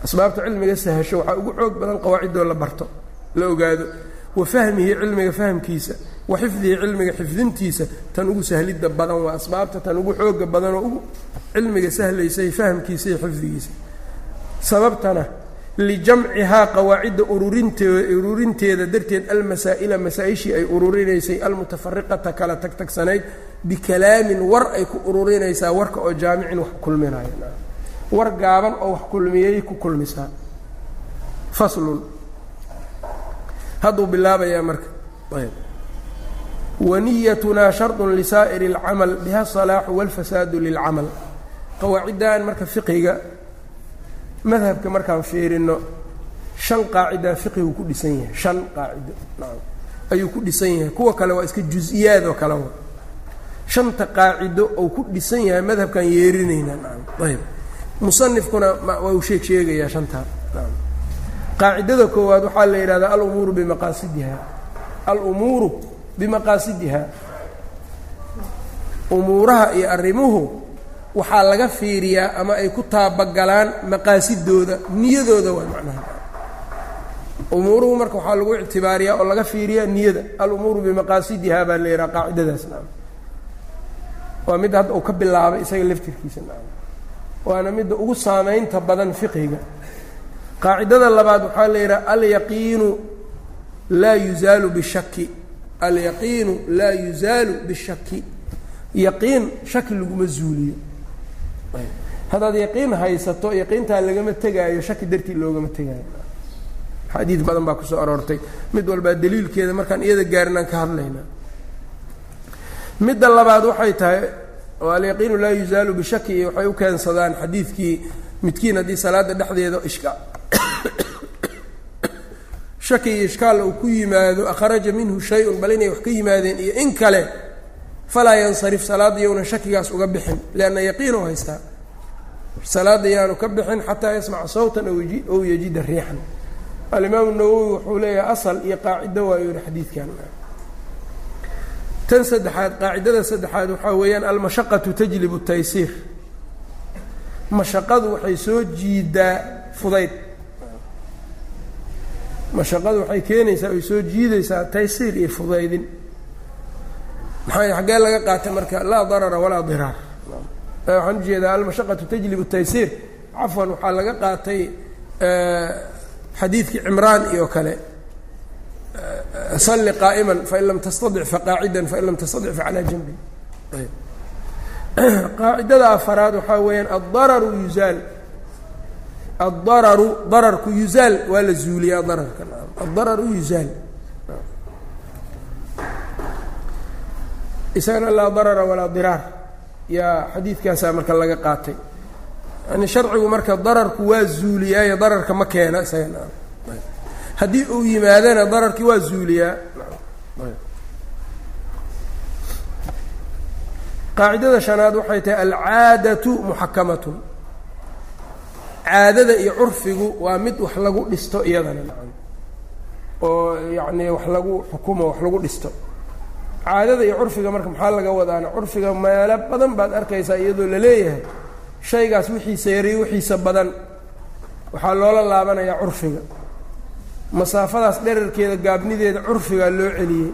asbaabta cilmiga sahasho waxaa ugu xoog badan qawaacidoo la barto la ogaado. Wa fahmihi cilmiga fahmkiisa wa xifdihi cilmiga xifdintiisa tan ugu sahlidda badan waa asbaabta tan ugu xooga badan oo ugu cilmiga sahlaysay fahmkiisa iyo xifdigiisa. Sababtana lijamcihaa qawaacidda ururinteeda darteed almasaa'ila masaa-ishii ay ururinaysay almutafariqata kala tagtagsanayd bikalaamin war ay ku ururinaysaa warka oo jaamicin wax kulminayo war gaaban oo wax kulmiyey ku kulmisaa. Faslun. Hadduu bilaabayaa marka. Waniyatunaa shardun lisaa'iri اlcamal biha asalaaxu walfasaadu lilcamal qawaaciddan marka fiqiga madhabka markaan fiirino shan qaacidaa fiqigu ku dhisan yahay shan qaacido ayuu ku dhisan yahay. Kuwa kale waa iska jus-iyaad oo kale shanta qaacido ou ku dhisan yahay madhabkaan yeerinaynaa ayb musanifkuna waa sheeg sheegayaa shantaa qaacidada koowaad waxaa la yidhahdaa alumuuru bimaqaasidiha alumuuru bimaqaasidiha umuuraha iyo arrimuhu waxaa laga fiiriyaa ama ay ku taabagalaan maqaasidooda niyadooda waa macnaha. Umuuruhu marka waxaa lagu ictibaariyaa oo laga fiiriyaa niyada. Alumuuru bimaqaasidiha baa la yidhaha qaacidadaas naam. Waa midda hadda uu ka bilaabay isaga laftirkiisa naam. Waana midda ugu saamaynta badan fiqhiga. Qaacidada labaad waxaa la yidhaha alyaqiinu laa yuzaalu bishaki alyaqiinu laa yuzaalu bishaki yaqiin shaki laguma zuuliyo haddaad yaqiin haysato yaqiintaa lagama tegaayo shaki dartii loogama tegaayo. Xadiid badan baa ku soo aroortay. Mid walbaa daliilkeeda markaan iyada gaarinaan ka hadlaynaa midda labaad waxay tahay oo alyaqiinu laa yuzaalu bishaki iyo waxay u keensadaan xadiidkii midkiin haddii salaada dhexdeeda ishka. Shaki iyo ishkaal uu ku yimaado akhraja minhu shay-un bal inay wax ka yimaadeen iyo in kale falaa yansarif salaadda yowna shakigaas uga bixin lianna yaqiin oo haystaa salaadda yaanu ka bixin xataa yasmaca sawtan ow yajida riixan alimaamu nawowi wuxuu leeyahay asal iyo qaacido waayu yihi xadiidkan tan saddexaad qaacidada saddexaad waxaa weeyaan almashaqatu tajlibu taysiir mashaqadu waxay soo jiidaa fudayd mashaqadu waxay keenaysaa ay soo jiidaysaa taysiir iyo fudaydin maxaa xaggee laga qaatay marka? Laa darara walaa diraar waxaan u jeedaa almashaqatu tajlibu taysiir. Cafwan waxaa laga qaatay xadiidkii cimraan iyo kale. Salli qaa'iman fain lam tastadic faqaacidan fain lam tastadic facalaa janbin qaacidada afaraad waxaa weeyaan addararu yuzaal. Addararu dararku yuzaal waa la zuuliyaa dararka. Addararu yuzaal isagana laa darara walaa diraar. Yaa xadiidkaasaa marka laga qaatay. Yani sharcigu marka dararku waa zuuliyaayo dararka ma keena isagana haddii uu yimaadana dararkii waa zuuliyaa. Qaacidada shanaad waxay tahay alcaadatu muxakamatun. Caadada iyo curfigu waa mid wax lagu dhisto iyadana oo yacni wax lagu xukumo wax lagu dhisto caadada iyo curfiga marka maxaa laga wadaana? Curfiga meelo badan baad arkaysaa iyadoo la leeyahay. Shaygaas wixiisa yariyo wixiisa badan. Waxaa loola laabanayaa curfiga. Masaafadaas dherarkeeda gaabnideeda curfigaa loo celiyey.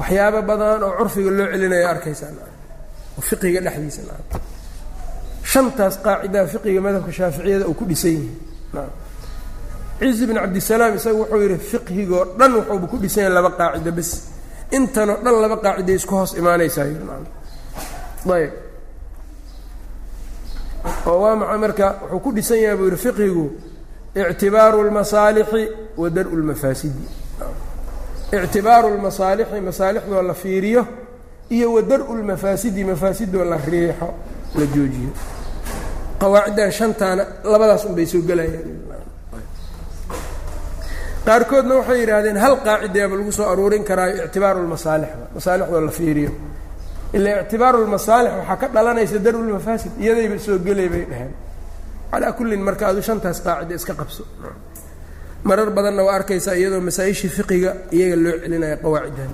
Waxyaabo badan oo curfiga loo celinaya arkaysaa. Oo fiqiga dhexdiisa shantaas qaacidaa fiqiga madhabka shaaficiyada uu ku dhisan yihi cizi bn cabdisalaam isaga wuxuu yidhi fiqhigoo dhan wuxuuba ku dhisan yahay laba qaacido bes intanoo dhan laba qaaciday isku hoos imaanaysaa ayb. Oo waa maxay marka wuxuu ku dhisan yahay buu yidhi fiqhigu ictibaaru lmasaalixi wa dar-u lmafaasidi ictibaaru lmasaalixi masaalixdoo la fiiriyo iyo wa dar-u lmafaasidi mafaasidoo la riixo la joojiyo. Qawaaciddan shantaana labadaas un bay soo gelayaan qaarkoodna waxay yidhaahdeen hal qaacideeba lagu soo aruurin karaayo ictibaaru lmasaalixda masaalixdoo la fiiriyo. Ila ictibaaru lmasaalix waxaa ka dhalanaysa dar-u lmafaasid iyadayba soo gelay bay dhaheen. Calaa kullin marka adu shantaas qaacida iska qabso. Marar badanna waa arkaysaa iyadoo masaa-ishii fiqiga iyaga loo celinayo qawaaciddan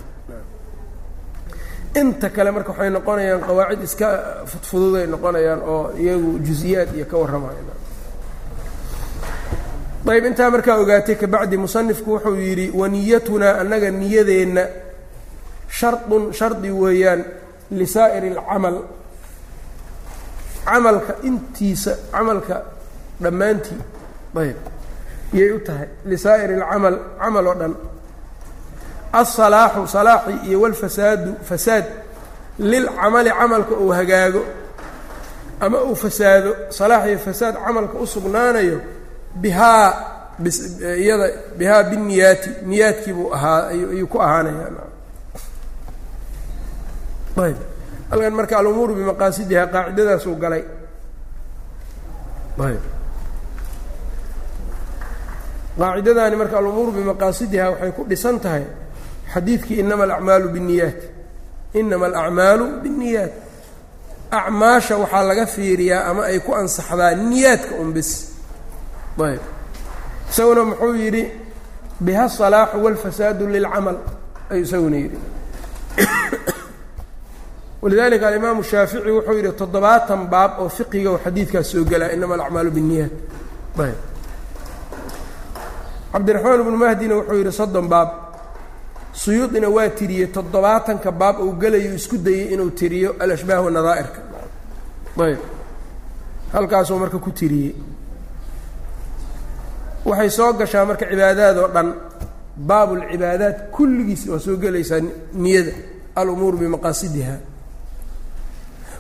inta kale marka waxay noqonayaan qawaacid iska fudfududay noqonayaan oo iyagu jus-iyaad iyo ka warramayan ayb intaa markaa ogaatay kabacdi musanifku wuxuu yidhi waniyatunaa annaga niyadeenna shardun shardi weeyaan lisaa'iri alcamal. Camalka intiisa camalka dhammaantii ayb yay u tahay lisaa'iri alcamal camal oo dhan. Alsalaaxu salaaxi iyo walfasaadu fasaad lilcamali camalka uu hagaago ama uu fasaado salaax iyo fasaad camalka u sugnaanayo bihaa iyada bihaa biniyaati niyaadkii buu ahaa ayuu ku ahaanaya ayb. Halkan marka alumuuru bimaqaasidihaa qaacidadaasuu galay. Qaacidadaani marka alumuuru bimaqaasidihaa waxay ku dhisan tahay xadiidkii inama alacmaalu binniyaat. Inama alacmaalu binniyaat. Acmaasha waxaa laga fiiriyaa ama ay ku ansaxdaa niyaadka un bis ayb. Isaguna muxuu yidhi biha asalaaxu walfasaadu lilcamal ayuu isaguna yidhi. Walidalika alimaamu shaafici wuxuu yidhi toddobaatan baab oo fiqiga oo xadiidkaas soo gelaa inama alacmaalu binniyaat. Ayb. Cabdiraxmaan ibnu mahdina wuxuu yidhi soddon baab. Suyuudina waa tiriyey toddobaatanka baab uu gelayo isku dayey inuu tiriyo alashbaah wanadaa'irka ayb. Halkaasuu marka ku tiriyey waxay soo gashaa marka cibaadaad oo dhan baabulcibaadaat kulligiis waa soo gelaysaa niyada alumuuru bimaqaasidiha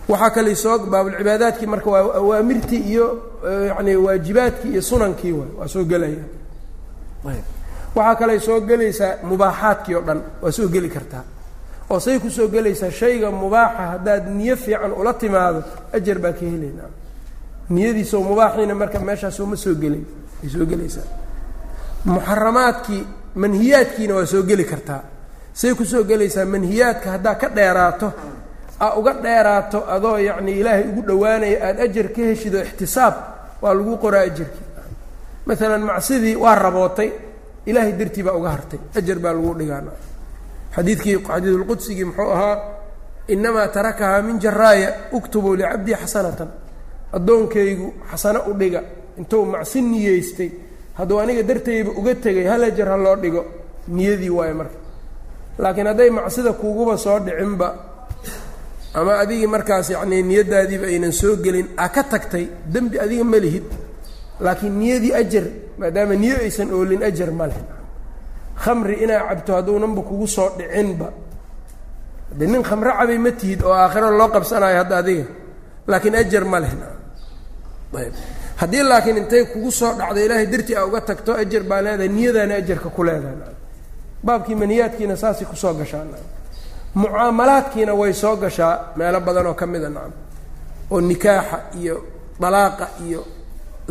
waxaa kaley soo baabulcibaadaadkii marka waa awaamirtii iyo yacni waajibaadkii iyo sunankii waay waa soo gelaya. Waxaa kaley soo gelaysaa mubaaxaadkii oo dhan waa soo geli kartaa oo say ku soo gelaysaa shayga mubaaxa haddaad niyo fiican ula timaado ajar baa ka niyadiisoo mubaaxiina marka meeshaasoo ma soo gelin way soo gelaysaa. Muxaramaadkii manhiyaadkiina waa soo geli kartaa. Say ku soo gelaysaa manhiyaadka haddaa ka dheeraato aa uga dheeraato adoo yacni ilaahay ugu dhowaanaya aada ajar ka heshido ixtisaab waa lagu qoraa ajarkii. Maalan macsidii waa rabootay ilaahay dartii baa uga hartay ajar baa lagu dhigaana xadiidkii xadiidulqudsigii muxuu ahaa inamaa tarakahaa min jaraaya uktubuu licabdii xasanatan addoonkaygu xasano u dhiga. Intuu macsi niyeystay hadduu aniga dartayba uga tegay hal ajar ha loo dhigo. Niyadii waayo marka. Laakiin hadday macsida kuuguba soo dhicinba ama adigii markaas yacnii niyaddaadiiba aynan soo gelin a ka tagtay dembi adiga ma lihid. Laakiin niyadii ajar maadaama niyo aysan oolin ajar ma leh. Khamri inaa cabto hadduunanba kugu soo dhicinba. De nin khamro cabay ma tihid oo aakhiro loo qabsanayo hadda adiga. Laakiin ajar ma leh ayb. Haddii laakiin intay kugu soo dhacdo ilaahay dartii a uga tagto ajar baa leedahay niyadaana ajarka ku leedahay. Baabkii maniyaadkiina saasay ku soo gashaa mucaamalaadkiina way soo gashaa meelo badan oo ka mida nacam oo nikaaxa iyo dalaaqa iyo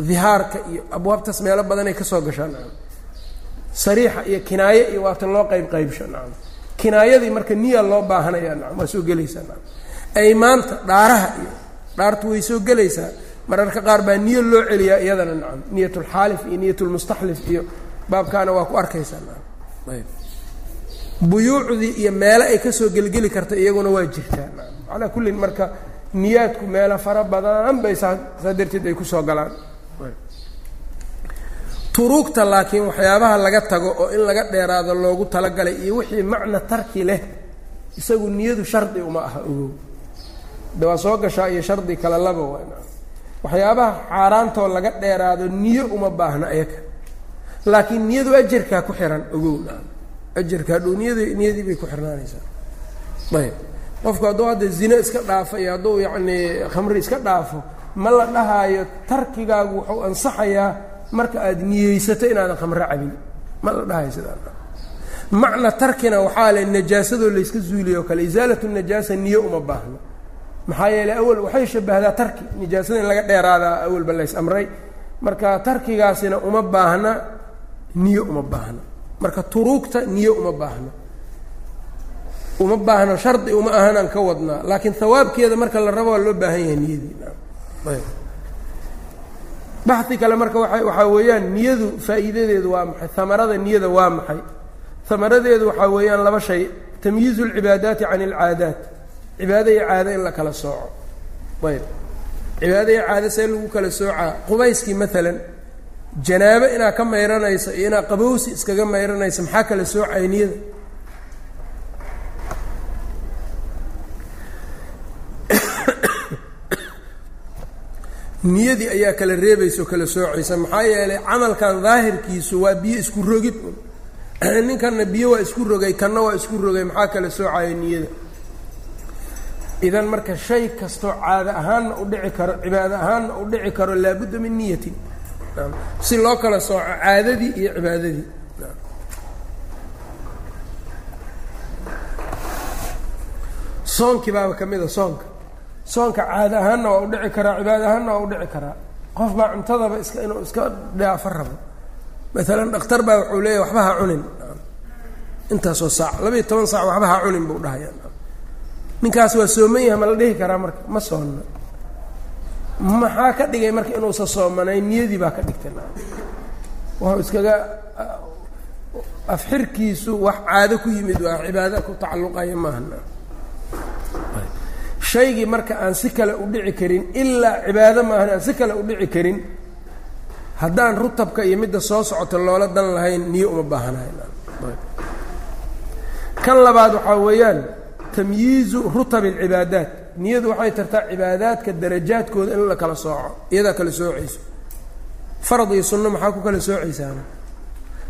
dihaarka iyo abwaabtaas meelo badanay ka soo gashaa nacam sariixa iyo kinaaye iyo waata loo qayb qaybsho nacam kinaayadii marka niya loo baahanaya nacam waa soo gelaysaa nacam aymaanta dhaaraha iyo dhaartu way soo gelaysaa mararka qaar baa niyo loo celiyaa iyadana nacam niyatulxaalif iyo niyatulmustaxlif iyo baabkaana waa ku arkaysaa buyuucdii iyo meelo ay ka soo gelgeli karta iyaguna waa jirtaa nacam. Calaa kullin marka niyaadku meelo fara badan bay saa darteed ay ku soo galaan. Turuugta laakiin waxyaabaha laga tago oo in laga dheeraado loogu talagalay iyo wixii macna tarki leh isagu niyadu shardi uma aha ogow. De waa soo gashaa iyo shardi kale laba waa waxyaabaha xaaraantoo laga dheeraado niyo uma baahna ayaga laakiin niyadu ajarkaa ku xihan ogow ajarka hadhow niyadi niyadii bay ku xirnaanaysaa ayb. Qofku hadduu hadda zine iska dhaafo iyo hadduu yacnii khamri iska dhaafo ma la dhahaayo tarkigaagu wuxuu ansaxayaa marka aada niyeysato inaadan khamro cabin. Ma la dhahayo sidaa. Macna tarkina waxaa le najaasadoo layska zuuliyo o kale. Isaalatu najaasa niyo uma baahno maxaa yeeley awal waxay shabahdaa tarki. Nijaasada in laga dheeraadaa awalba lays amray. Marka tarkigaasina uma baahna niyo uma baahna. Marka turuugta niyo uma baahno uma baahno shardi uma ahanaan ka wadnaa laakiin hawaabkeeda marka la rabo waa loo baahan yahay niyadii kale marka waxaa weeyaan niyadu faa'iidadeedu waa maxay? Hamarada niyada waa maxay? Hamaradeedu waxaa weeyaan laba shay. Tamyiizu alcibaadaati can alcaadaat cibaado iyo caado in la kala sooco. Ayb. Cibaado iyo caado see lagu kala soocaa qubayskii maalan janaabo inaad ka mayranayso iyo inaad qabowsi iskaga mayranayso maxaa kala soocaya niyada? Niyadii ayaa kala reebaysa oo kala soocaysa maxaa yeelay camalkan daahirkiisu waa biyo isku rogid ninkanna biyo waa isku rogay kanna waa isku rogay maxaa kala soocaya niyada idan marka shay kastoo caado ahaanna u dhici karo cibaado ahaanna u dhici karo laabudda min niyatin. Si loo kala sooco caadadii iyo cibaadadii. Soonkii baaba ka mid soonka. Soonka caado ahaanna waa u dhici karaa cibaado ahaanna waa u dhici karaa. Qof baa cuntadaba iska inuu iska dhaafo rabo. Maalan dhakhtar baa wuxuu leeyahy waxba ha cunin. Intaasoo saac labaiyo toban saac waxba ha cunin buu dhahaya ninkaas waa sooman yaha ma la dhihi karaa marka? Ma soonna maxaa ka dhigay marka inuusa soomanayn niyadii baa ka dhigtay. Wuxuu iskaga afxirkiisu wax caado ku yimid waa cibaado ku tacalluqaya maaha shaygii marka aan si kale u dhici karin ilaa cibaado maahan aan si kale u dhici karin haddaan rutabka iyo midda soo socota loola dan lahayn niyo uma baahanayn kan labaad waxaa weeyaan tamyiizu rutab alcibaadaat. Niyadu waxay tartaa cibaadaadka darajaadkooda in la kala sooco iyadaa kala soocayso. Farad iyo sunno maxaa ku kala soocaysaana?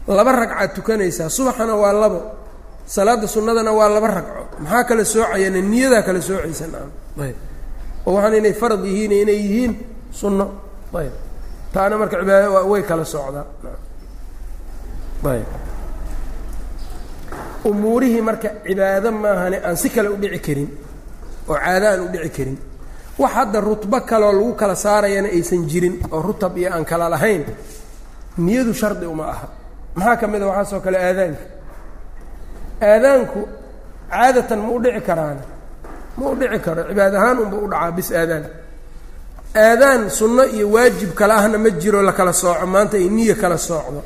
Laba ragcaad tukanaysaa. Subaxana waa labo. Salaada sunnadana waa laba ragco maxaa kala soocayana niyadaa kala soocaysa naam ayb. Oo waxaan inay farad yihiin inay yihiin sunno. Ayb. Taana marka cibaada way kala socdaa. Ayb umuurihii marka cibaado maahane aan si kale u dhici karin oo caado aan u dhici karin wax hadda rutbo kaleoo lagu kala saarayana aysan jirin oo rutab iyo aan kala lahayn niyadu shardi uma aha. Maxaa ka mid a waxaasoo kale aadaanka aadaanku caadatan ma u dhici karaana ma u dhici karo cibaad ahaan unba u dhacaa bis aadaan. Aadaan sunno iyo waajib kale ahna ma jiro la kala sooco maanta ay niyo kala soocdo.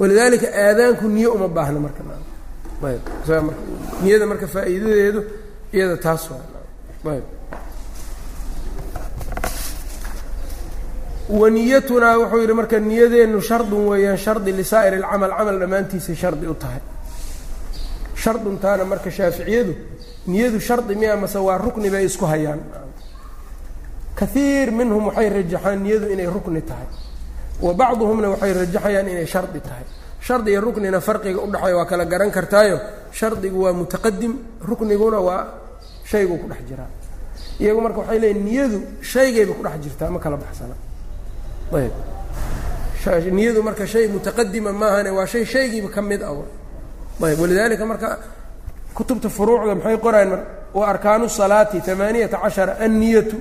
Walidaalika aadaanku niyo uma ayb marka niyada marka faa'iidadeedu iyada taas waniyatunaa wuxuu yidhi marka niyadeennu shardun weeyaan shardi lisaa'ir alcamal camal dhammaantiisay shardi u tahay. Sharduntaana marka shaaficiyadu niyadu shardi miya mase waa rukni bay isku hayaan. Kaiir minhum waxay rajaxaan niyadu inay rukni tahay. Wa bacduhumna waxay rajaxayaan inay shardi tahay shardi iyo ruknina farqiga udhexeeya waa kala garan kartaayo. Shardigu waa mutaqadim rukniguna waa shayguu ku dhex jiraa iyagu marka waxay leeyiin niyadu shaygayba ku dhex jirtaa ma kala baxsana. Ayb. Niyadu marka shay mutaqadima maahane waa shay shaygiiba ka mid ah. Ayb. Walidaalika marka kutubta furuucda maxay qoraan? Mar wa arkaanu salaati amaaniyata cashara anniyatu.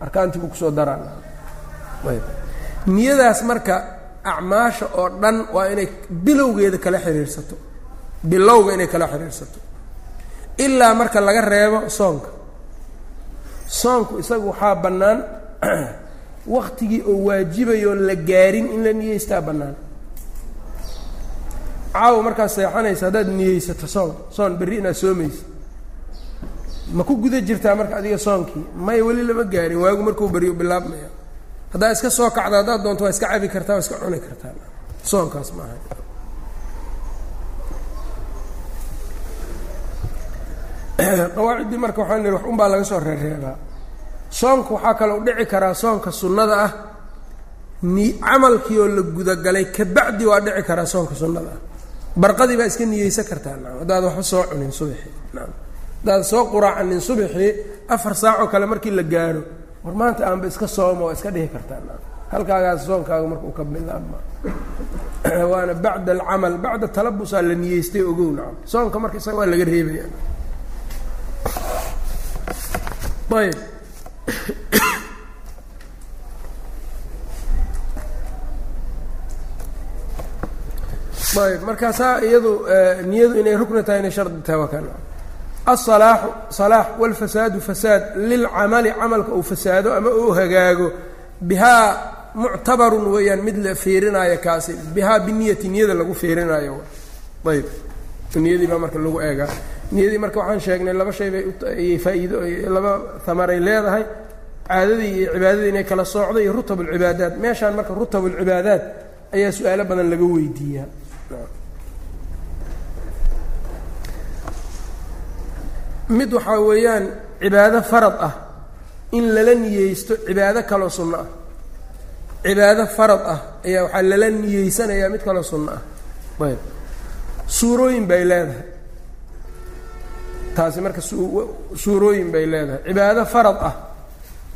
Arkaantii buu ku soo daraan. Ayb. Niyadaas marka acmaasha oo dhan waa inay bilowgeeda kala xiriirsato. Bilowga inay kala xiriirsato. Ilaa marka laga reebo soonka. Soonku isagu waxaa bannaan waktigii oo waajibayoo la gaarin in la niyeystaa bannaan. Caawa markaad seexanaysa haddaad niyeysato soon. Soon berri inaad soomaysa. Ma ku guda jirtaa marka adiga soonkii? May weli lama gaarin waagu markuu beryo bilaabmaya haddaad iska soo kacdo haddaad doonto waa iska cabi kartaa waa iska cuni kartaa. Soonkaas maaha qawaaciddii marka waxaan nihi wax unbaa laga soo reereebaa soonka waxaa kaloo dhici karaa soonka sunnada ah. Ni camalkii oo la gudagalay kabacdi waa dhici karaa soonka sunnada ah. Barqadii baa iska niyeysan kartaa naam. Haddaad waxba soo cunin subaxii naam. Haddaad soo quraacanin subaxii afar saacoo kale markii la gaaro war maanta aanba iska sooma waa iska dhihi kartaa halkaagaas soonkaaga marka uu ka bilaabma waana bacda alcamal bacda talabusaa la niyeystay ogow nacam. Soonka marka isaga waa laga reebaya ayb. Ayb markaasaa iyadu niyadu inay rukni tahay inay shardi tahay waa kan asalaaxu salaax walfasaadu fasaad lilcamali camalka uu fasaado ama uu hagaago bihaa muctabarun weeyaan mid la fiirinaayo kaasi bihaa biniyati niyada lagu fiirinaayo ayb niyadii baa marka lagu eegaa. Niyadii marka waxaan sheegnay laba shay bay faaiido laba hamaray leedahay. Caadadii iyo cibaadadii inay kala soocdo iyo rutab ulcibaadaat meeshaan marka rutab ulcibaadaat ayaa su'aalo badan laga weydiiyaa. Mid waxaa weeyaan cibaado farad ah in lala niyeysto cibaado kaloo sunno ah. Cibaado farad ah ayaa waxaa lala niyeysanayaa mid kaloo sunno ah. Ayb. Suurooyin bay leedahay. Taasi marka suurooyin bay leedahay. Cibaado farad ah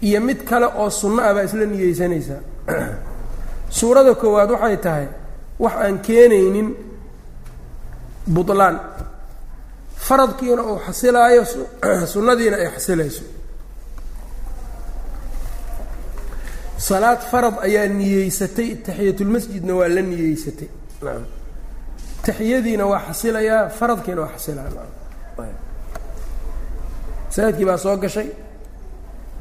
iyo mid kale oo sunno ah baa isla niyeysanaysaa. Suurada koowaad waxay tahay wax aan keenaynin butlaan faradkiina uu xasilaayo sunnadiina ay xasilayso. Salaad farad ayaa niyeysatay taxiyatulmasjidna waa la niyeysatay. Naam. Taxiyadiina waa xasilayaa faradkiina waa xasilaa. Naam. Masaajidkii baa soo gashay.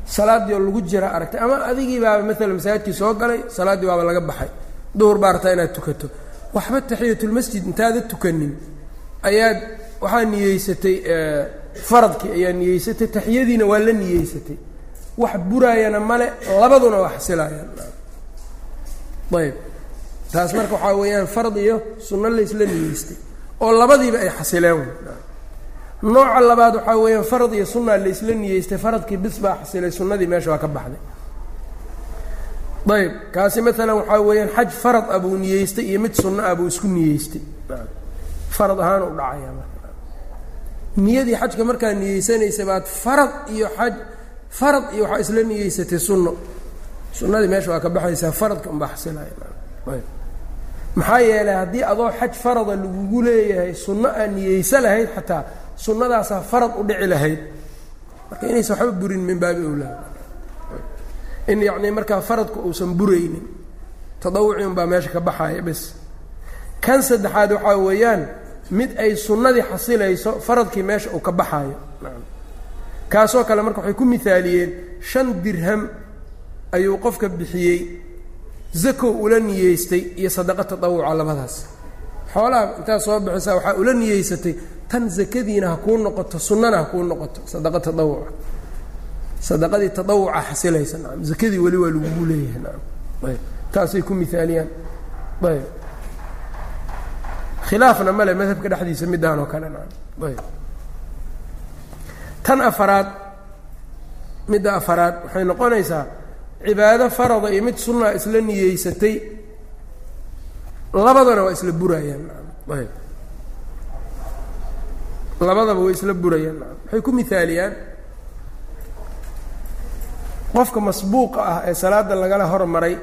Salaaddii oo lagu jira aragtay ama adigii baaba maalan masaajidkii soo galay salaaddii baaba laga baxay. Duhur baa rabtaa inaad tukato. Waxba taxiyatulmasjid intaada tukanin ayaad waxaa niyeysatay faradkii ayaa niyeysatay taxiyadiina waa la niyeysatay. Wax buraayana male labaduna waa xasilaayaan ayb. Taas marka waxaa weeyaan farad iyo sunno laysla niyeystay oo labadiiba ay xasileen. Nooca labaad waxaa weeyaan farad iyo sunaa laysla niyeystay faradkii bis baa xasilay sunnadii meesha waa ka baxday. Ayb. Kaasi maalan waxaa weeyaan xaj farad ah buu niyeystay iyo mid sunno ah buu isku niyeystay. Farad ahaan u dhacaya marka niyadii xajka markaa niyeysanaysa baad farad iyo xaj farad iyo waxaa isla niyeysatay sunno. Sunnadii meesha waa ka baxaysaa faradka unbaa xasilaya. Ayb. Maxaa yeelay haddii adoo xaj farada lagugu leeyahay sunno aan niyeysa lahayd xataa sunnadaasaa farad u dhici lahayd marka inaysa waxba burin min baabi owlaa in yacnii markaa faradku uusan buraynin tadawuci unbaa meesha ka baxaya bes. Kan saddexaad waxaa weeyaan mid ay sunnadii xasilayso faradkii meesha uu ka baxaayo. Kaasoo kale marka waxay ku mihaaliyeen shan dirham ayuu qofka bixiyey zakow ula niyeystay iyo sadaqa tatawuca labadaas. Xoolaha intaad soo bixisaa waxaa ula niyeysatay tan zakadiina ha kuu noqoto sunnana ha kuu noqoto sadaqa tatawuca. Sadaqadii tatawuca xasilaysa nacam zakadii weli waa lagugu leeyahay nacam ayb. Taasay ku miaaliyaan ayb khilaafna male madhabka dhexdiisa midaan oo kale tan afaraad midda afaraad waxay noqonaysaa cibaado farada iyo mid sunnaa isla niyeysatay labadana waa isla burayaan ayb. Labadaba way isla burayaan waxay ku mihaaliyaan qofka masbuuqa ah ee salaada lagala hormaray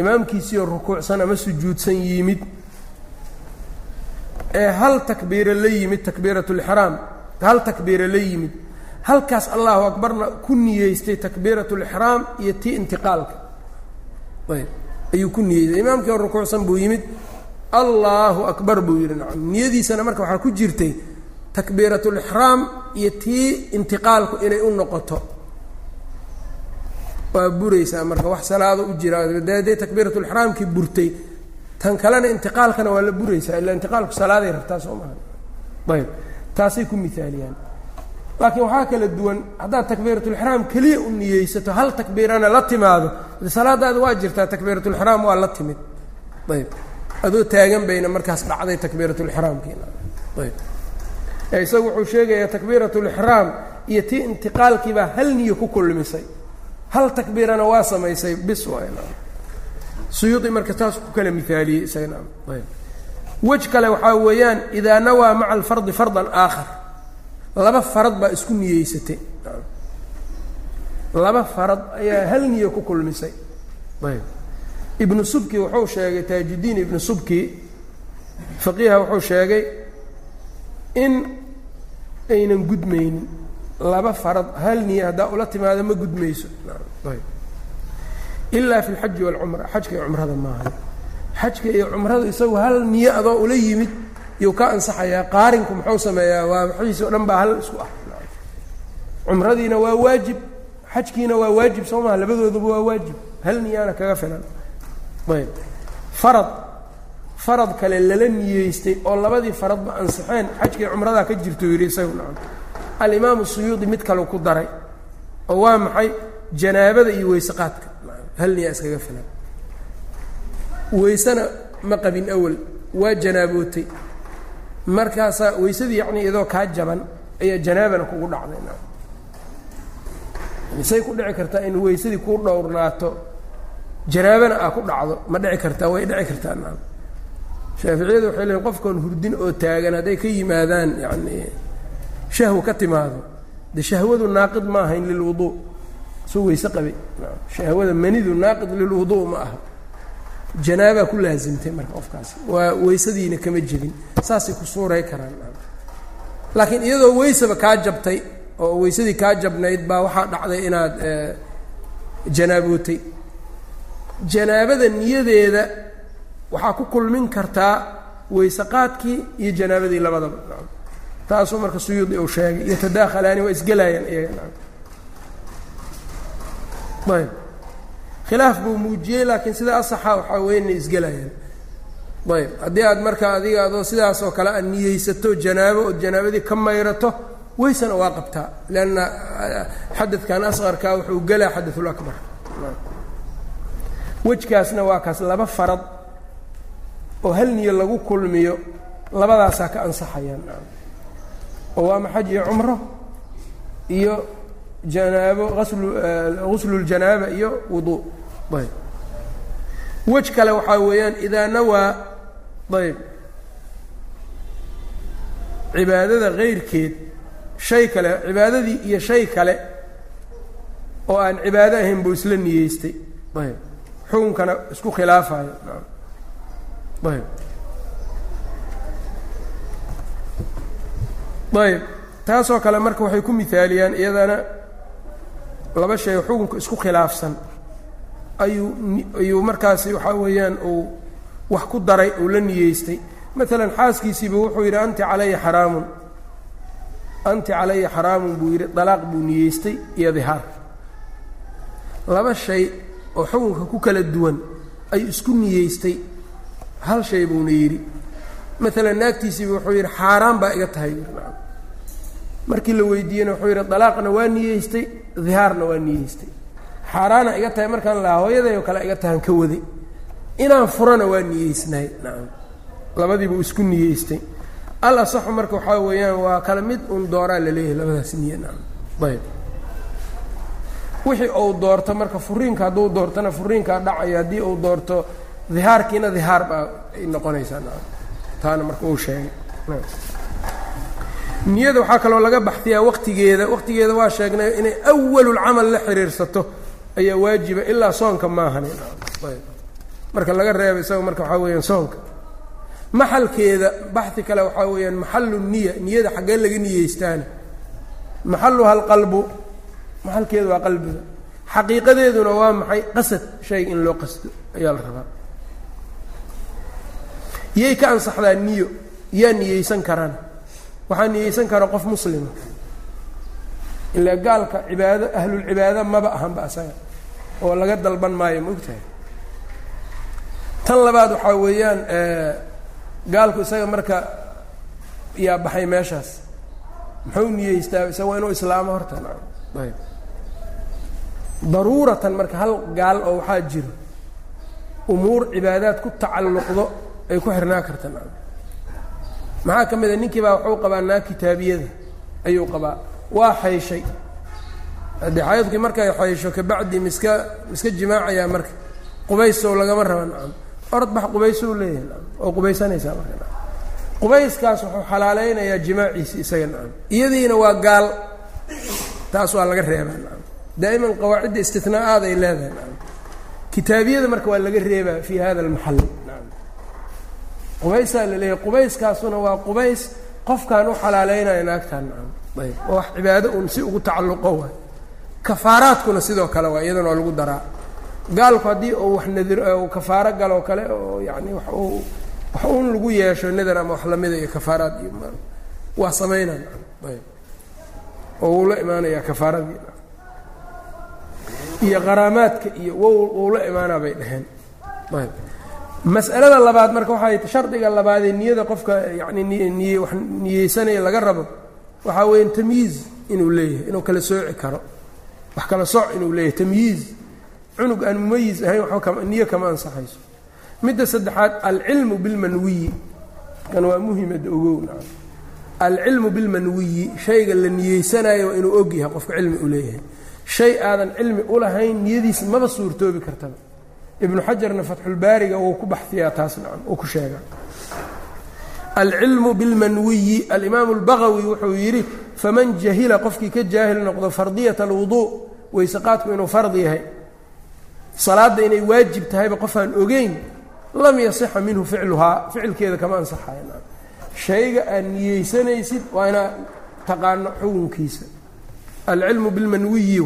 imaamkiisiioo rukuucsan ama sujuudsan yimid ee hal takbiira la yimid takbiiratulixraam hal takbiira la yimid halkaas allahu akbarna ku niyeystay takbiiratulixraam iyo tii intiqaalka. Ayb ayuu ku niyeystay imaamkii oo rukuucsan buu yimid allaahu akbar buu yidhi nacam. Niyadiisana marka waxaa ku jirtay takbiiratulixraam iyo tii intiqaalku inay u noqoto. Waa buraysaa marka wax salaado u jira dee takbiiratulixraamkii burtay tan kalena intiqaalkana waa la buraysaa illa intiqaalku salaaday rabtaa soo maha. Ayb taasay ku miaaliyaan laakiin waxaa kala duwan haddaad takbiiratulixraam keliya u niyeysato hal takbiirana la timaado salaadaada waa jirtaa takbiiratulixraam waa la timid. Ayb adoo taagan bayna markaas dhacday takbiiratulixraamkiina ayb isagu wuxuu sheegayaa takbiiratulixraam iyo tii intiqaalkiibaa hal niyo ku kulmisay. Hal takbiirana waa samaysay bis suyuudi marka taas ku kala miaaliyey ayb. Wej kale waxaa weeyaan idaa nawaa maca alfardi fardan aakhar. Laba farad baa isku niyeysatay. Laba farad ayaa hal niyo ku kulmisay. Ayb. Ibnu subki wuxuu sheegay taajudiin ibnu subki faqiiha wuxuu sheegay in aynan gudmaynin. Laba farad hal niyo haddaa ula timaado ma gudmayso ilaa fi lxaji walcumra xajka iyo cumrada maaha xajka iyo cumrada isagu hal niyo adoo ula yimid iyuu ka ansaxayaa qaarinku muxuu sameeyaa waa waxiisi o dhan baa hal isku ah cumradiina waa waajib xajkiina waa waajib soo maha labadooduba waa waajib hal niyaana kaga filan ayb farad farad kale lala niyeystay oo labadii faradba ansaxeen xajkii cumradaa ka jirto yidhi isagu nacam alimaamu suyuudi mid kale ku daray oo waa maxay janaabada iyo weyseqaadka hal niyaa iskaga filan. Weysena ma qabin awal waa janaabootay markaasaa weysadii yacni iyadoo kaa jaban ayaa janaabana kugu dhacday say ku dhici kartaa in weysadii kuu dhowrnaato janaabana aa ku dhacdo ma dhici kartaa way dhici kartaa naam. Shaaficiyadu waxay leeyiin qofkoon hurdin oo taagan hadday ka yimaadaan yacni shahwo ka timaado de shahwadu naaqid ma ahayn lilwuduu soo weyse qabay shahwada manidu naaqid lilwuduu ma aha janaabaa ku laasimtay marka qofkaasi waa weysadiina kama jebin saasay ku suuray karaan laakiin iyadoo weysaba kaa jabtay oo weysadii kaa jabnayd baa waxaa dhacday inaad janaabootay janaabada niyadeeda waxaa ku kulmin kartaa weyseqaadkii iyo janaabadii labadaba taasuu marka suyuudi uu sheegay yatadaakhalaani waa isgelayaan iyaga ayb khilaaf buu muujiyey laakiin sida asaxa waxaa weya inay isgelayaan ayb haddii aad marka adiga adoo sidaas oo kale aad niyeysato janaabo ood janaabadii ka mayrato weysana waa qabtaa. Leanna xadadkan asqarkaa wuxuu gelaa xadaulakbar wejkaasna waa kaas laba farad oo hal niyo lagu kulmiyo labadaasaa ka ansaxayaan. Oo waa maxaj iyo cumro iyo janaabo aslu gusluljanaaba iyo wuduu ayb. Wej kale waxaa weeyaan idaa nawaa ayb. Cibaadada kayrkeed shay kale cibaadadii iyo shay kale oo aan cibaado ahayn buu isla niyeystay ayb. Xukunkana isku khilaafayo ayb. Ayb. Taasoo kale marka waxay ku mihaaliyaan iyadana laba shay xukunka isku khilaafsan ayuu ayuu markaasi waxaa weeyaan uu wax ku daray uu la niyeystay. Maalan xaaskiisiiba wuxuu yidhi anti calaya xaraamun. Anti calaya xaraamun buu yidhi dalaaq buu niyeystay iyo dihaar laba shay oo xukunka ku kala duwan ayuu isku niyeystay hal shay buuna yidhi. Maalan naagtiisiiba wuxuu yidhi xaaraan baa iga tahay markii la weydiiyeyna wuxuu yidhi dalaaqna waa niyeystay dihaarna waa niyeystay. Xaaraana iga tahay markaan lahaa hooyaday oo kale iga tahan ka waday. Inaan furana waa niyeysnahay nacam labadiiba isku niyeystay. Al asaxu marka waxaa weeyaan waa kala mid un dooraa la leeyahay labadaas niye nacam ayb wixii uu doorto marka furiinka hadduu doortona furiinkaa dhacayo haddii uu doorto dihaarkiina dihaar baa ay noqonaysaa. Nacam taana marka uu sheegay niyada waxaa kaloo laga baxtiyaa waqtigeeda. Waqtigeeda waa sheegnay inay awalulcamal la xiriirsato. Ayaa waajiba ilaa soonka maahan marka laga reebo isaga marka waxaa weeyaan soonka. Maxalkeeda baxi kale waxaa weeyaan maxalu niya niyada xaggee laga niyeystaana maxaluha alqalbu maxalkeedu waa qalbiga. Xaqiiqadeeduna waa maxay? Qasad shayga in loo qasto ayaa la rabaa. Yay ka ansaxdaa niyo yaa niyeysan karaan waxaa niyeysan kara qof muslima ilaa gaalka cibaado ahlulcibaado maba ahanba asaga oo laga dalban maayo ma ogtahay? Tan labaad waxaa weeyaan gaalku isaga marka yaa baxay meeshaas muxuu niyeystaa? Isaga waa inuu islaamo horta ayb daruuratan marka hal gaal oo waxaa jiro umuur cibaadaad ku tacalluqdo ay ku xirnaa karta maxaa ka mid a ninkii baa waxuu qabaa naa kitaabiyada. Ayuu qabaa. Waa xayshay. Haddii xaydkii markay xaysho kabacdi miska miska jimaacayaa marka. Qubaysow lagama raba nacam orod bax qubaysow leeyahay nacam oo qubaysanaysaa marka nacam qubayskaas wuxuu xalaaleynayaa jimaaciisi isaga nacam iyadiina waa gaal. Taas waa laga reebaa nacam daa'iman qawaacidda istinaa'aad ay leedahay nacam kitaabiyada marka waa laga reebaa fii hada almaxal qubaysaa la leeyahay qubayskaasuna waa qubays. Qofkaan u xalaaleynaya naagtaan ayb wax cibaado uun si ugu tacalluqo waay. Kafaaraadkuna sidoo kale waa iyadana lagu daraa. Gaalku haddii uu wax nadir kafaaro galoo kale oo yacni wax uu wax uun lagu yeesho nadar ama wax lamida iyo kafaaraad iyo waa samaynaa nacam ayb. Oo wuu la imaanayaa kafaaradii iyo qaraamaadka iyo wuu la imaanaa bay dhaheen ayb mas'alada labaad marka waxay shardiga labaadee niyada qofka yacni niy niyeysanaya laga rabo waxaa weeyaan tamyiiz inuu leeyahay inuu kala sooci karo. Wax kala sooc inuu leeyahay tamyiiz cunug aan mumayiz ahayn waxba kama ansaxayso. Midda saddexaad alcilmu bilmanwiyi kan waa muhimada ogow alcilmu bilmanwiyi shayga la niyeysanayo waa inuu og yahay qofka cilmi u leeyahay. Shay aadan cilmi ulahayn niyadiisa maba suurtoobi kartaba ibnu xajarna fatxulbaariga wuu ku baxfiyaa taas nacam uu ku sheegaa alcilmu bilmanwiyi alimaamu اlbagawi wuxuu yidhi faman jahila qofkii ka jaahil noqdo fardiyat alwuduu weyseqaadku inuu fard yahay. Salaadda inay waajib tahayba qofaan ogeyn lam yasixa minhu ficluhaa ficilkeeda kama ansaxayo shayga aad niyeysanaysid waa inaad taqaano xukunkiisa. Alcilmu bilmanwiyi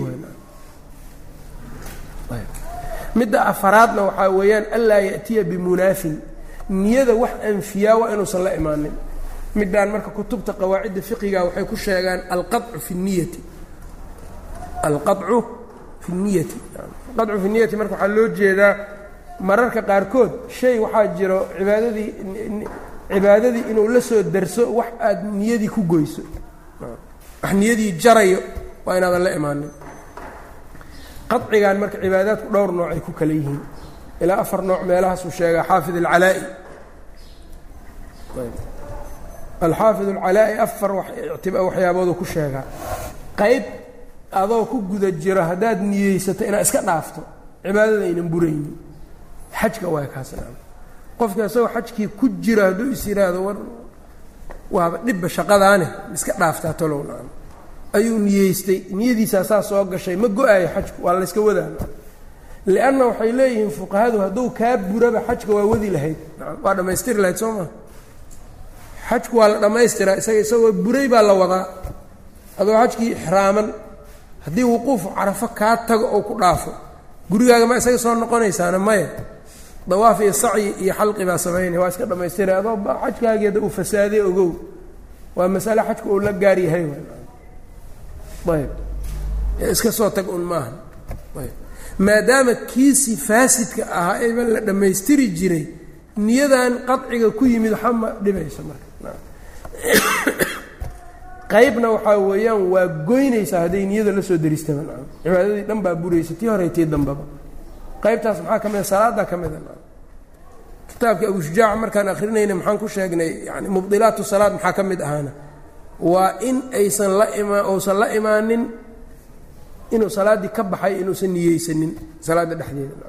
midda afaraadna waxaa weeyaan anlaa ya'tiya bimunaafin. Niyada wax anfiyaa waa inuusan la imaanin. Midaan marka kutubta qawaacidda fiqiga waxay ku sheegaan alqacu fi niyati. Alqacu fi niyati. Alqacu fi niyati marka waxaa loo jeedaa mararka qaarkood shay waxaa jiro cibaadadii cibaadadii inuu la soo darso wax aad niyadii ku goyso. Wax niyadii jarayo waa inaadan la imaanin qacigan marka cibaadaadku dhowr nooc ay ku kala yihiin. Ilaa afar nooc meelahaasuu sheegaa xaafid alcalaa'i. Alxaafid alcalaa'i afar waxyaaboodu ku sheegaa. Qayb adoo ku guda jiro haddaad niyeysato inaad iska dhaafto cibaadada aynan buraynin. Xajka waa kaasna qofka isagoo xajkii ku jira hadduu is yidhaahdo war waaba dhibba shaqadaane iska dhaaftaa talow nacam ayuu niyeystay niyadiisaa saa soo gashay. Ma go'aayo xajku? Waa layska wadaa. Lianna waxay leeyihiin fuqahadu hadduu kaa buraba xajka waa wadi lahayd. Waa dhammaystiri lahayd soo maa xajku waa la dhammaystiraa isaga isagoo buray baa la wadaa. Adoo xajkii ixraaman haddii wuquufu carafo kaa tago oo ku dhaafo gurigaaga ma isaga soo noqonaysaana maya dawaaf iyo sacyi iyo xalqi baa samaynaya waa iska dhammaystira. Adoo xajkaagii hadda uu fasaaday ogow waa masale xajku uu la gaar yahay ayb. Iska soo tag un maaha ayb. Maadaama kiisii faasidka ahaa eeba la dhammaystiri jiray niyadan qaciga ku yimid waxa ma dhibayso marka. Qaybna waxaa weeyaan waa goynaysaa hadday niyada la soo deristaba nacam cibaadadii dhan baa buraysa tii hore tii dambaba. Qaybtaas maxaa ka mid a? Salaaddaa ka mida nacam kitaabka abushujaaca markaan akrinayna maxaan ku sheegnay yani mubdilaatu salaad maxaa ka mid ahaana waa in aysan la ima uusan la imaanin inuu salaaddii ka baxay inuusan niyeysanin salaadda dhexdeeda.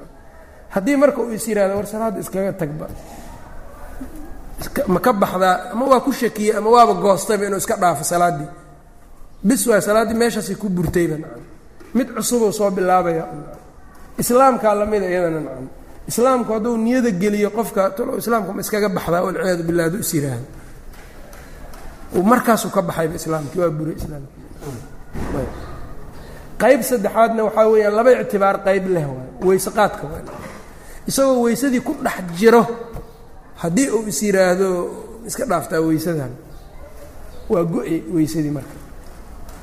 Haddii marka uu is yihahdo war salaadda iskaga tagba. Ma ka baxdaa ama waa ku shakiyey ama waaba goostayba inuu iska dhaafo salaaddii bis waay salaaddii meeshaasay ku burtayba nacam. Mid cusubuu soo bilaabaya islaamkaa lamida iyadana nacam. Islaamku hadduu niyada geliyo qofka talo islaamka ma iskaga baxdaa walciyaadu billah hadduu is yiraahdo markaasuu ka baxayba islaamkii waa bure islaamki qayb saddexaadna waxaa weeyaan laba ictibaar qayb leh waay. Weyse qaadka waay. Isagoo weysadii ku dhex jiro haddii uu is yidhaahdo iska dhaaftaa weysadan waa go-e weysadii marka.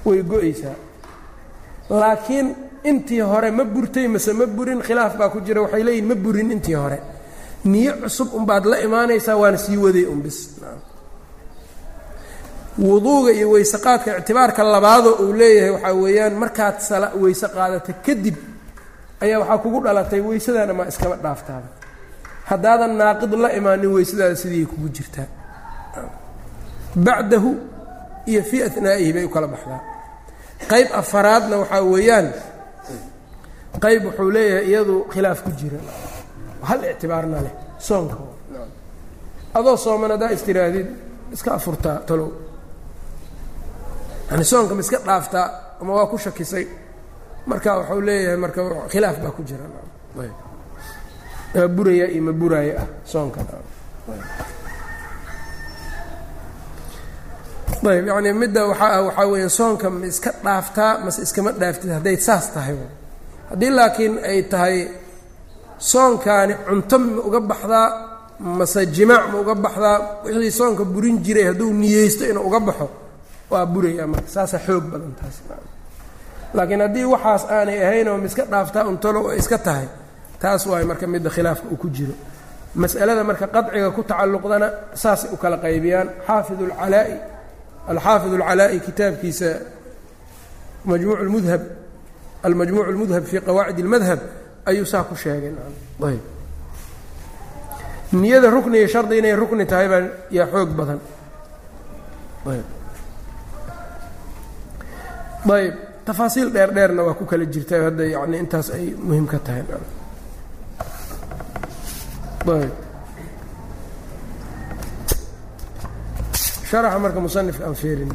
Way go-eysaa laakiin intii hore ma burtay mase ma burin khilaaf baa ku jira waxay leeyihiin ma burin intii hore. Niyo cusub unbaad la imaanaysaa waana sii waday un wuduuga iyo weyse qaadka ictibaarka labaadoo uu leeyahay waxaa weeyaan markaad weyse qaadata kadib ayaa waxaa kugu dhalatay weysadana maa iskaba dhaaftaaba haddaadan naaqid la imaanin weysadaada sidii kugu jirtaa. Bacdahu iyo fii anaa'ihi bay u kala baxdaa. Qayb afaraadna waxaa weeyaan qayb wuxuu leeyahay iyadu khilaaf ku jira. Hal ictibaarna leh soonka. Adoo sooman haddaa istiraadid iska afurtaa talow yani soonka ma iska dhaaftaa ama waa ku shakisay marka waxau leeyahay marka khilaaf baa ku jira. Maa buraya iyo ma buraaya ah soonka. Ayb yani midda waxaa waxaa weeya soonka ma iska dhaaftaa mase iskama dhaaftid hadday saas tahay. Haddii laakiin ay tahay soonkaani cunto ma uga baxdaa mase jimaac ma uga baxdaa wixii soonka burin jiray hadduu niyeysto inuu uga baxo waa buraya marka saasa xoog badan taas laakiin haddii waxaas aanay ahayn oo ma iska dhaaftaa untalo oo iska tahay taas waay marka midda khilaafka uu ku jiro. Mas'alada marka qadciga ku tacalluqdana saasay u kala qaybiyaan. Xaafid alcalaa'i alxaafid alcalaa'i kitaabkiisa majmuuc lmudhab almajmuuc اlmudhab fii qawaacid اlmadhab ayuu saa ku sheegay. Ayb niyada rukni iyo shardi inay rukni tahay baa yaa xoog badan ayb tafaasiil dheer dheerna waa ku kala jirtaa hadda yani intaas ay muhiim ka tahay. Haraxa marka musanifka aan fiirin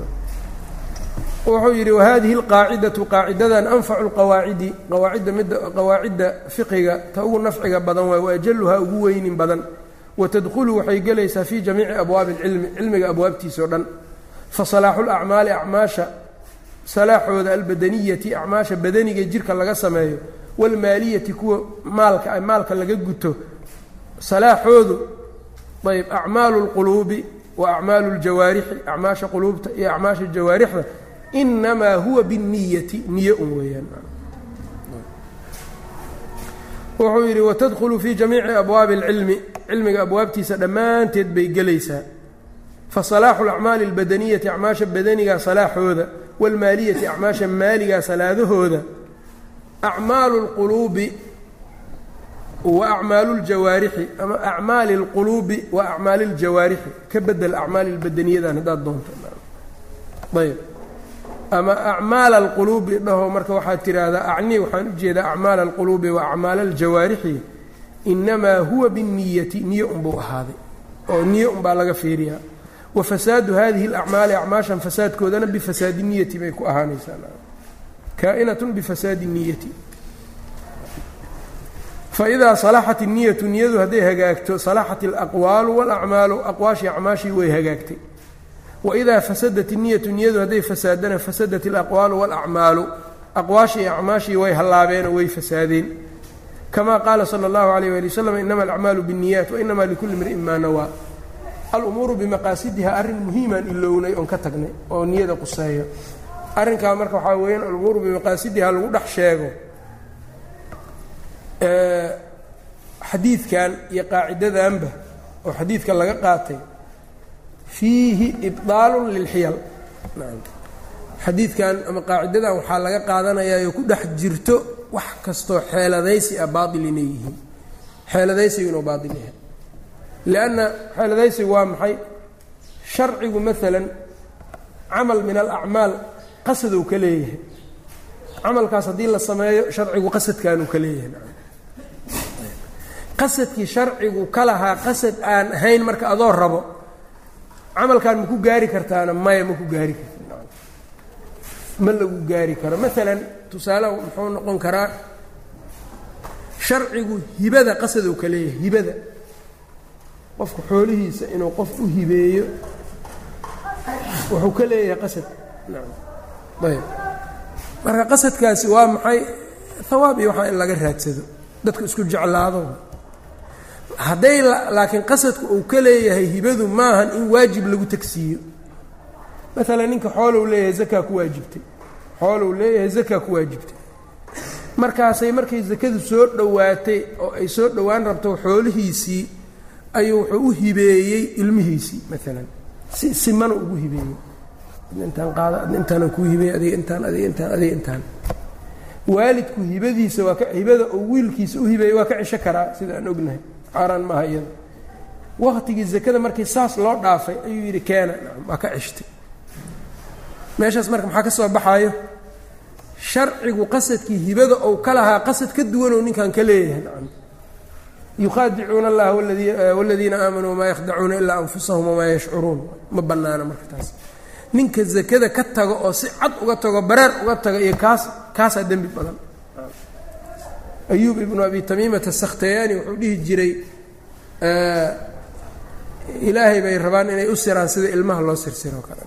wuxuu yidhi wahadihi alqaacidatu qaacidadan anfacu lqawaacidi qawaacidda midda qawaacidda fiqiga ta ugu nafciga badan waay waajaluhaa ugu weynin badan. Wa tadkhulu waxay gelaysaa fii jamiici abwaabi اlcilmi cilmiga abwaabtiisa o dhan. Fa salaaxu اlacmaali acmaasha salaaxooda albadaniyati acmaasha badaniga jirka laga sameeyo wاlmaaliyati kuwa maalka maalka laga guto salaaxoodu ayb acmaalu اlquluubi wa acmaalu اljawaarixi acmaasha quluubta iyo acmaasha jawaarixda inamaa huwa binniyati niyo un weeyaan wuxuu yidhi watadkhulu fii jamiici abwaabi اlcilmi cilmiga abwaabtiisa dhammaanteed bay gelaysaa fasalaaxu اlacmaali اlbadaniyati acmaasha badaniga salaaxooda waalmaaliyati acmaasha maaligaa salaadahooda acmaalu lquluubi wa acmaalu ljawaarixi ama acmaali lquluubi wa acmaali ljawaarixi ka bedel acmaali lbadaniyadan haddaad doontaayb ama acmaala alquluubi dhaho marka waxaad tiraahdaa acni waxaan u jeedaa acmaala alquluubi wa acmaala aljawaarixi inamaa huwa binniyati niyo unbuu ahaaday oo niyo unbaa laga fiiriyaa wa fasaadu hadihi alacmaali acmaashan fasaadkoodana bifasaadi niyati bay ku ahaanaysaa. Kaa'inatun bifasaadi niyati. Faidaa salaxat inniyatu niyadu hadday hagaagto salaxat alaqwaalu walacmaalu aqwaashii acmaashii way hagaagtay. Waidaa fasadat inniyatu niyadu hadday fasaadana fasadat alaqwaalu walacmaalu aqwaashii acmaashii way hallaabeenoo way fasaadeen. Kama qaala sala allahu alayh ali wasalam inama alacmaalu biاnniyaat wainama likulli mri'in maa nawaa alumuuru bimaqaasidiha arrin muhiimaan ilownay oon ka tagnay oo niyada quseeyo. Arrinkaa marka waxaa weeyaan alumuuru bimaqaasidiha lagu dhex sheego xadiidkan iyo qaacidadanba oo xadiidka laga qaatay fiihi ibdaalun lilxiyal xadiidkan ama qaacidadan waxaa laga qaadanayaa oo ku dhex jirto wax kastoo xeeladaysi ah baatil inay yihiin. Xeeladaysigu inuu yahay lianna xeeladaysigu waa maxay sharcigu maalan camal min alacmaal qasaduu ka leeyahay camalkaas haddii la sameeyo sharcigu qasadkaanuu ka leeyahay qasadkii sharcigu ka lahaa qasad aan ahayn marka adoo rabo camalkan maku gaari kartaana maya maku gaari karta ma lagu gaari karo maalan tusaale muxuu noqon karaa sharcigu hibada qasaduu ka leeyahay hibada qofka xoolihiisa inuu qof u hibeeyo wuxuu ka leeyahay qasad. Ayb marka qasadkaasi waa maxay? Hawaab iyo waxaa in laga raadsado. Dadka isku jeclaado. Hadday laakiin qasadku uu ka leeyahay hibadu maahan in waajib lagu tagsiiyo. Maalan ninka xoolow leeyahay zakaa ku waajibtay. Xoolow leeyahay zakaa ku waajibtay. Markaasay markay zakadu soo dhowaatay oo ay soo dhowaan rabto xoolihiisii ayuu wuxuu u hibeeyey ilmihiisii maalan si simana ugu hibeeyey. Intaan adna intaanan kuu hibeeyey adiga intaan adiga intaan adiga intaan. Waalidku hibadiisa waa hibada oo wiilkiisa u hibeeyey waa ka cisho karaa sida aan ognahay. Xaaraan maaha iyada. Waktigii zakada markii saas loo dhaafay ayuu yidhi keena. Waa ka cishtay meeshaas marka maxaa ka soo baxaayo? Sharcigu qasadkii hibada ou ka lahaa qasad ka duwanoo ninkan ka leeyahay nacam yukhaadicuuna allaha waladiina aamanuu wamaa yakhdacuuna ilaa anfusahum wamaa yashcuruun ma bannaana marka taas ninka zakada ka tago oo si cad uga tago bareer uga tago iyo kaas kaasaa dembi badan. Ayuub ibnu abi tamiimata sakhtayaani wuxuu dhihi jiray ilaahay bay rabaan inay u siraan sida ilmaha loo sirsiro kale.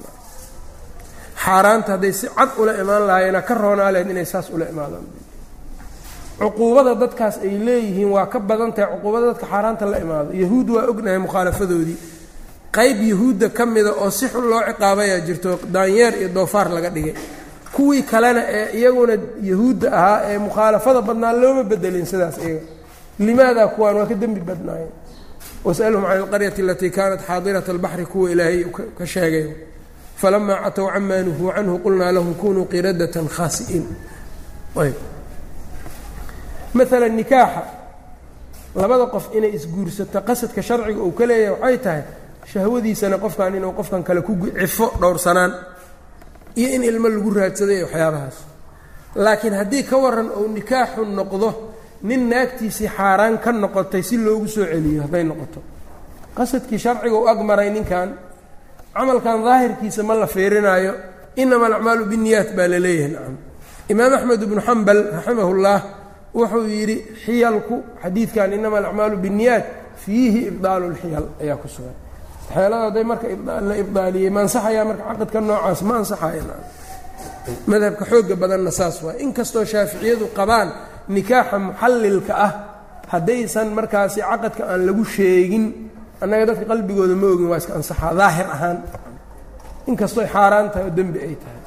Xaaraanta hadday si cad ula imaan lahaayena ka roonaa lahayd inay saas ula imaadaan cuquubada dadkaas ay leeyihiin waa ka badan tahay cuquubada dadka xaaraanta la imaado. Yahuud waa ognahay mukhaalafadoodii qayb yahuudda ka mida oo si xun loo ciqaabayaa jirto daanyeer iyo doofaar laga dhigay. Kuwii kalena ee iyaguna yahuudda ahaa ee mukhaalafada badnaa looma bedelin sidaas iyaga limaadaa kuwaan waa ka dembi badnaayeen? Wasalhum can alqaryati alatii kaanat xaadirat albaxri kuwa ilaahay ka sheegay. Falamaa catow camaa nuhuu canhu qulnaa lahum kunuu qiradatan khaasi'iin ayb maalan nikaaxa. Labada qof inay isguursato qasadka sharciga uu ka leeyahay waxay tahay shahwadiisana qofkan inuu qofkan kale ku cifo dhowrsanaan iyo in ilmo lagu raadsaday waxyaabahaas. Laakiin haddii ka waran uu nikaaxu noqdo nin naagtiisii xaaraan ka noqotay si loogu soo celiyo hadday noqoto. Qasadkii sharciga u agmaray ninkan camalkan daahirkiisa ma la fiirinaayo inama alacmaalu binniyaat baa la leeyahay nacam imaam axmed ibnu xambal raximahullah wuxuu yidhi xiyalku xadiidkan inama alacmaalu binniyaat fiihi ibdaalu lxiyal ayaa ku sugan. Xeelada hadday marka la ibdaaliyey ma ansaxayaa marka caqadka noocaas ma ansaxaya madhabka xooga badanna saas waay inkastoo shaaficiyadu qabaan nikaaxa muxallilka ah haddaysan markaasi caqadka aan lagu sheegin annaga dadka qalbigooda ma ogin waa iska ansaxaa daahir ahaan. Inkastooy xaaraan tahay oo dembi ay tahay.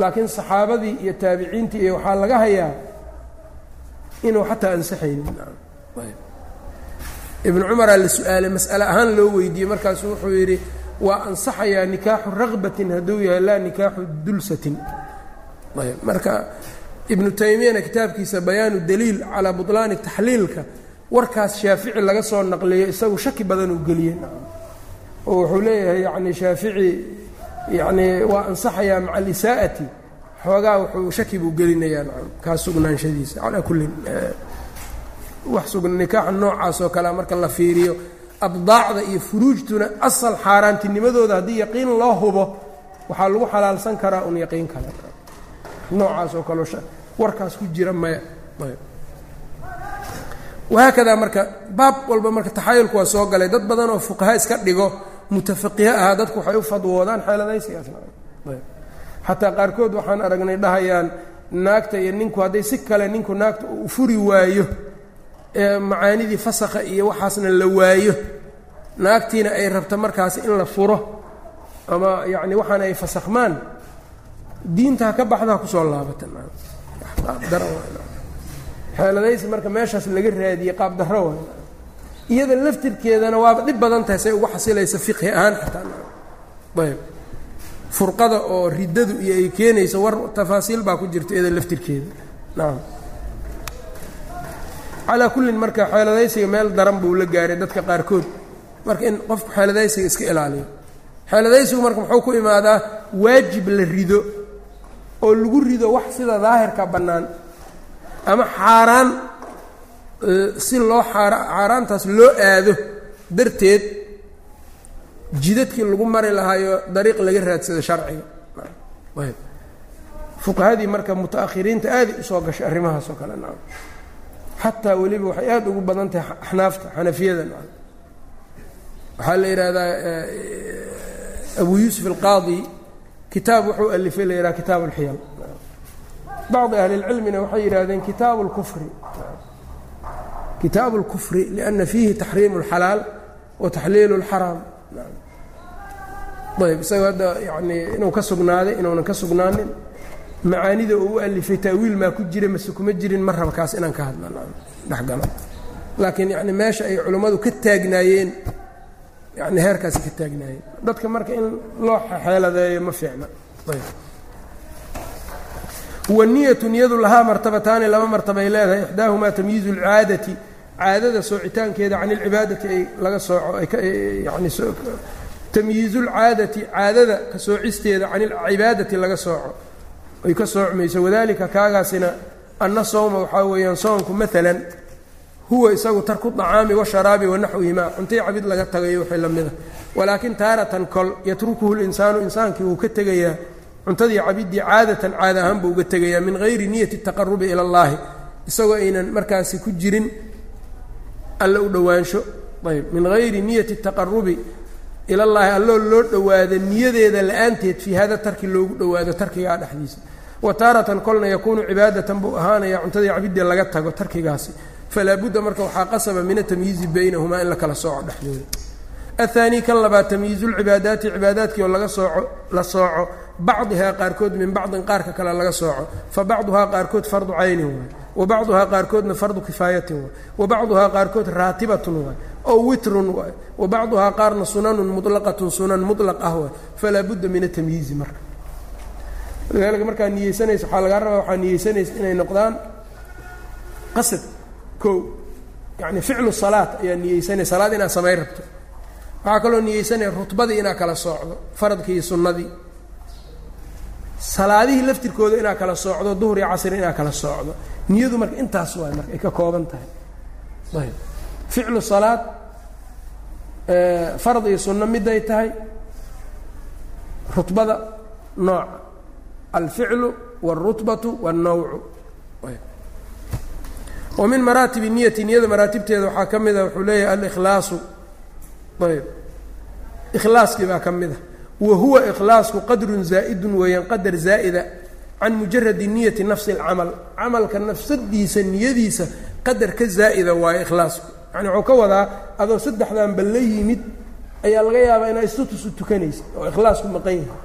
Laakiin saxaabadii iyo taabiciintii iyo waxaa laga hayaa inuu xataa ansaxaynin. Ibnu cumaraa la su'aalay mas'ale ahaan loo weydiiyey markaasuu wuxuu yidhi waa ansaxayaa nikaaxu raqbatin hadduu yahay laa nikaaxu dulsatin. Ayb marka ibnu taymiyana kitaabkiisa bayaanu daliil calaa buطlaani taxliilka. Warkaas shaafici laga soo naqliyo isagu shaki badan uu geliyey. Oo wuxuu leeyahay yani shaafici yani waa ansaxayaa maca alisaa'ati xoogaa wuxuu shaki buu gelinayaa kaa sugnaanshadiisa calaa kullin wax sugna nikaaxa noocaas oo kalea marka la fiiriyo abdaacda iyo furuujtuna asal xaaraantinimadooda haddii yaqiin loo hubo waxaa lagu xalaalsan karaa un yaqiin kale. Noocaas oo warkaas ku jira maya. Wahaakadaa marka baab walba marka taxayulku waa soo galay dad badan oo fuqaha iska dhigo mutafaqihe ahaa dadku waxay u fadwoodaan xeeladaysigaasxataa qaarkood waxaan aragnay dhahayaan naagta iyo ninku hadday si kale ninku naagta uu furi waayo ee macaanidii fasakha iyo waxaasna la waayo. Naagtiina ay rabto markaas in la furo ama yacni waxaana ay fasakhmaan diinta ha ka baxda ha ku soo laabata xeeladaysi marka meeshaas laga raadiyey qaab darro waay iyada laftirkeedana waaba dhib badan tahay say ugu xasilaysa fiqhi ahaan xataa. Ayb furqada oo riddadu iyo ay keenayso war tafaasiil baa ku jirta iyada laftirkeeda. Nacam calaa kullin marka xeeladaysiga meel daran buu la gaaray dadka qaarkood. Marka in qofku xeeladaysiga iska ilaaliyo. Xeeladaysigu marka muxuu ku imaadaa waajib la rido oo lagu rido wax sida daahirka bannaan ama xaaraan si loo xaaraantaas loo aado darteed jidadkii lagu mari lahaayo dariiq laga raadsado sharciga fuqahadii marka muta'ahiriinta aaday usoo gashay arrimahaas oo kale nacam xataa weliba waxay aada ugu badan tahay axnaafta xanafiyada nacam waxaa la yidhaahdaa abu yuusuf alqaadi kitaab wuxuu alifay la yidhaha kitaab alxiyal bacdi ahli اlcilmina waxay yidhahdeen kitaabu اlkufri kitaabu اlkufri liأna fiihi taxriimu اlxalaal wa taxliilu اlxaraam ayb isagoo hadda yani inuu ka sugnaaday inuunan ka sugnaanin. Macaanida uu u alifay taawiil maa ku jira mase kuma jirin ma raba kaas inaan ka hadla. Dhexgalo laakiin yani meesha ay culummadu ka taagnaayeen yani heerkaasi ka taagnaayeen. Dadka marka in loo xeeladeeyo ma fiicna. Waniyatu niyadu lahaa martabataani laba martabay leedahay. Ixdaahumaa tamyiizu اlcaadati caadada soocitaankeeda can ilcibaadati ay laga sooco yani tamyiizu lcaadati caadada ka soocisteeda can ilcibaadati laga sooco. Ay ka soocmayso wadalika kaagaasina anna sowma waxaa weeyaan soonku maalan huwa isagu tarku طacaami washaraabi wanaxwihimaa cuntai cabid laga tagayo wixii la mida walaakin taaratan kol yatrukuhu linsaanu insaankii wuu ka tegayaa. Cuntadii cabidii caadatan caada ahaan buu uga tegayaa min hayri niyati taqarubi ila اllahi isagoo aynan markaasi ku jirin alle u dhowaansho. Ayb min hayri niyati taqarubi ilallaahi alloo loo dhowaado niyadeeda la'aanteed fii hada tarki loogu dhowaado tarkigaa dhexdiisa. Wa taaratan kolna yakuunu cibaadatan buu ahaanayaa cuntadii cabidii laga tago tarkigaasi. Falaa budda marka waxaa qasaba min atamyiizi baynahumaa in la kala sooco dhexdooda. Ahaanii kan labaad tamyiizu lcibaadaati cibaadaadkii oo laga sooco la sooco bacdihaa qaarkood min bacdin qaarka kale laga sooco. Fa bacduhaa qaarkood fardu caynin waay wa bacduhaa qaarkoodna fardu kifaayatin waay wa bacduhaa qaarkood raatibatun waay ow witrun waay wa bacduhaa qaarna sunanun muطlaqatun sunan muطlaq ah waay falaa budda min atamyiizi marka walidaalika markaa niyeysanaysa waxaa lagaa rabaa waxaa niyeysanaysa inay noqdaan qasad kow yacni ficlu salaat ayaa niyeysanaya salaad inaad samayn rabto waxaa kaloo niyeysanaya rutbadii inaad kala soocdo faradkii iyo sunnadii salaadihii laftirkooda inaad kala soocdo duhur iyo casri inaad kala soocdo niyadu marka intaas waay marka ay ka kooban tahay. Ayb ficlu salaad farad iyo sunno miday tahay. Rutbada nooca alficlu wاlrutbatu wاlnawcu wa min niyati niyada maraatibteeda waxaa ka mida wuxuu leeyahay alikhlaasu. Ayb ikhlaaskii baa ka mid a wa huwa ikhlaasku qadrun zaa'idun weeyaan qadar zaa'ida can mujaradi niyati nafsi اlcamal camalka nafsadiisa niyadiisa qadar ka zaa'ida waayo ikhlaasku. Yani wuxuu ka wadaa adoo saddexdanba la yimid ayaa laga yaabaa inaa istutusu tukanaysa oo ikhlaasku maqan yahay.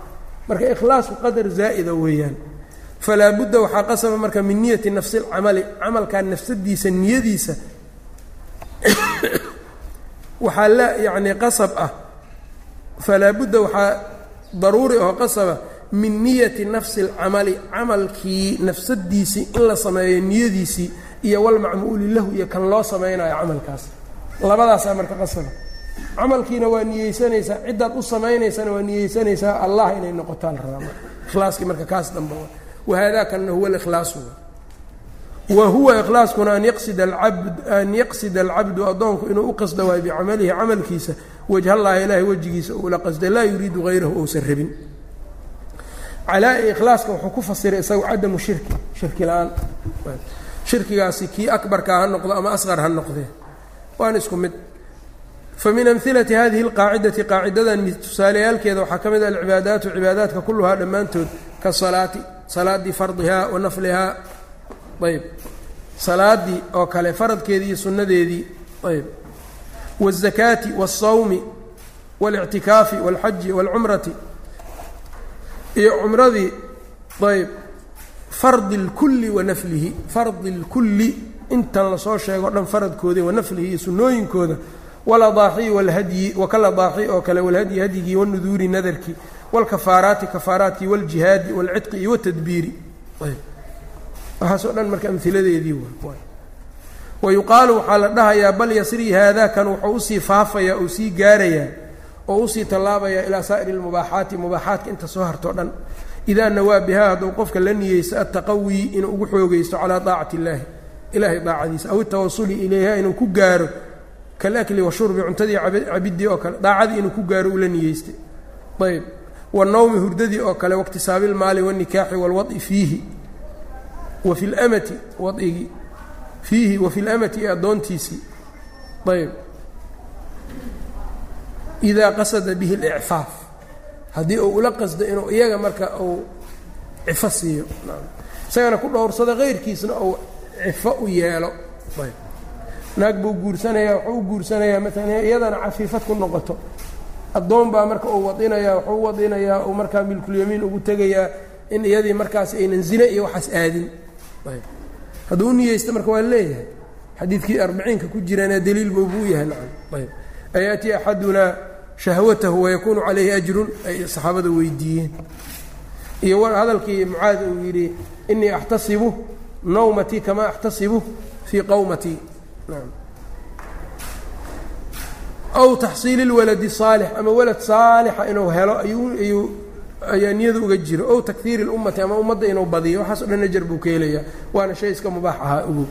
Marka ikhlaasku qadar zaa'ida weeyaan falaa budda waxaa qasaba marka min niyati nafsi اlcamali camalkaa nafsadiisa niyadiisa waxaa la yacni qasab ah. Falaa budda waxaa daruuri oo qasaba min niyati nafsi اlcamali camalkii nafsadiisii in la sameeyo niyadiisii iyo walmacmuuli lahu iyo kan loo samaynayo camalkaas. Labadaasaa marka qasaba. Camalkiina waa niyeysanaysaa ciddaad u samaynaysana waa niyeysanaysaa allah inay noqotaan rabaa ikhlaaskii marka kaas damba wahada kanna huwa اlikhlaasu wa huwa ikhlaaskuna an yaqsida alabd an yaqsida alcabdu addoonku inuu u qasdo waayo bicamalihi camalkiisa wajhallaahi ilaahay wejigiisa uula qasda laa yuriidu hayrahu ousan rabin. Calaa-i ikhlaaska wuxuu ku fasiray isagu cadamu shirki shirki la'aan. Shirkigaasi kii akbarkaa ha noqdo ama asqar ha noqdee waan isku mid. Famin amhilati hadihi اlqaacidati qaacidadan tusaaleyaalkeeda waxaa ka mid a alcibaadaatu cibaadaadka kulluhaa dhammaantood ka salaati salaadii fardihaa wa naflihaa ayb. Salaadii oo kale faradkeedii iyo sunnadeedii ayb wالzakaati wالsawmi wاlictikaafi wاlxaji wاlcumrati iyo cumradii ayb fardi اlkulli wa naflihi fardi اlkulli intan lasoo sheego o dhan faradkoodii wa naflihi iyo sunnooyinkooda waladaaxi walhadyi wakaladaaxi oo kale walhadyi hadyigii wanuduuri nadarkii wاlkafaaraati kafaaraadkii wاljihaadi wاlcidqi iyo wاtadbiiri waxaasoo dhan marka amiladeedii wa yuqaalu waxaa la dhahayaa bal yasrii haadakan wuxuu u sii faafayaa uu sii gaarayaa oo u sii tallaabayaa ilaa saa'iri اlmubaaxaati mubaaxaatka inta soo hartoo dhan idaa nawaa bihaa hadduu qofka la niyeysto attaqawii inuu ugu xoogaysto calaa daacati illaahi ilaahay daacadiisa aw itawasuli ilayha inuu ku gaaro kalakli washurbi cuntadii cabidii oo kale daacadii inuu ku gaaro ula niyeystay ayb wanawmi hurdadii oo kale waiktisaabi ilmaali wanikaaxi walwai fiihi wa fi lamati waigii fiihi wa fi lamati ee addoontiisii. Ayb idaa qasada bihi اlicfaaf haddii uu ula qasdo inuu iyaga marka uu cifo siiyo. Isagana ku dhowrsado kayrkiisna uu cifo u yeelo. Ayb naag buu guursanayaa wuxuu u guursanayaa maalan iyadana cafiifad ku noqoto. Addoon baa marka uu wadinayaa wuxuu u wadinayaa uu markaa milkulyamiin ugu tegayaa in iyadii markaas aynan zine iyo waxaas aadin. Ayb hadduu u niyeysta marka waa leeyahay. Xadiidkii arbiciinka ku jirana daliil buu yahay nacam ayaati axadunaa shahwatahu wayakuunu calayhi ajrun ay saxaabada weydiiyeen. Iyo hadalkii mucaad uu yidhi inii axtasibu nawmatii kamaa axtasibu fii qawmatii aw taxsiili lwaladi saalix ama walad saalixa inuu helo ayuu ayaa niyada uga jiro. Ow takhiiri اlummati ama ummadda inuu badiyo waxaas o dhan ajar buu ka helayaa waana shay iska mubaax ahaa ogow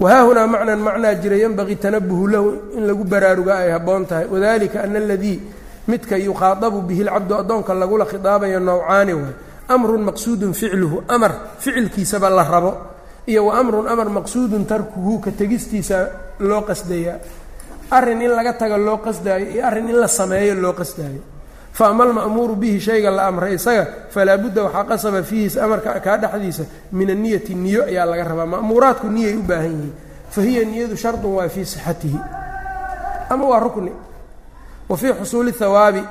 wahaahunaa macnan macnaa jira yenbagii tanabuhu lahu in lagu baraaruga ay habboon tahay. Wadalika ana aladii midka yukhaadabu bihi lcabdu addoonka lagula khidaabayo nowcaani waay amrun maqsuudun ficluhu amar ficilkiisaba la rabo. Iyo wa amrun amar maqsuudun tarkuhu ka tegistiisa loo qasdayaa. Arrin in laga taga loo qasdaayo iyo arrin in la sameeyo loo qasdaayo fa ama alma'muuru bihi shayga la amray isaga falaa budda waxaa qasaba fiihi amarka kaa dhexdiisa min aniyati niyo ayaa laga rabaa. Ma'muuraadku niyay u baahan yihiin fa hiya niyadu shardun waa fii sixatihi. Ama waa rukni. Wa fii xusuuli hawaabi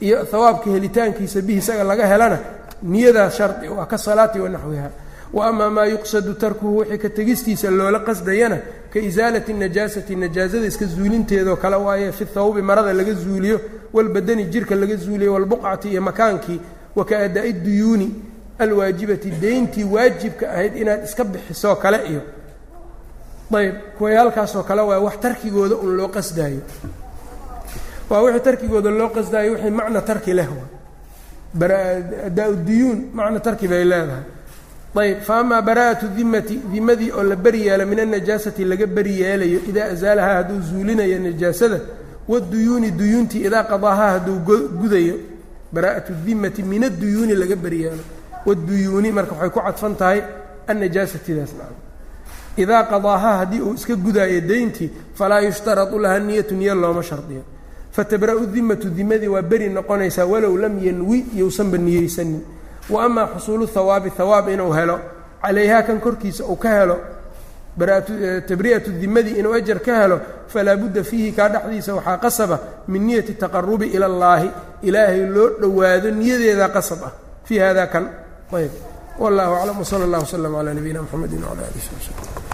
iyo hawaabka helitaankiisa bihi isaga laga helana niyadaas shardi waa ka salaati wa naxwiha. Wa amaa maa yuqsadu tarkuhu wixii ka tegistiisa loola qasdayana ka isaalati najaasati najaasada iska zuulinteedoo kale waaye fi thawbi marada laga zuuliyo walbadani jirka laga zuuliyo walbuqcati iyo makaankii wa ka adaa'i duyuuni alwaajibati deyntii waajibka ahayd inaad iska bixisoo kale iyo. Ayb kuway halkaasoo kale waay wax tarkigooda un loo qasdaayo. Waa wixii tarkigooda loo qasdaayo wixii macna tarki leh adaa duyuun macna tarki bay leedahay ayb fa amaa baraa'atu dimati dimadii oo la beri yeelo min annajaasati laga beri yeelayo idaa asaalahaa hadduu zuulinayo najaasada waduyuuni duyuuntii idaa qadaahaa hadduu gudayo baraa'atu dimati min aduyuuni laga beri yeelo. Waduyuuni marka waxay ku cadfan tahay annajaasatidaas idaa qadaahaa haddii uu iska gudaayo deyntii falaa yushtaradu laha niyatu niyo looma shardiyo. Fatabra'u dimatu dimadii waa beri noqonaysaa walow lam yanwi yousanba niyeysanin wa amaa xusuulu hawaabi hawaab inuu helo calayhaa kan korkiisa uu ka helo tabri'atu dimadii inuu ajar ka helo falaa budda fiihi kaa dhexdiisa waxaa qasaba min niyati taqarubi ila allaahi ilaahay loo dhowaado niyadeedaa qasab ah. Fii hada kan ayb. Wallahu aclam wsala allah wslm calaa nabiyina mxamedi wcala alih sb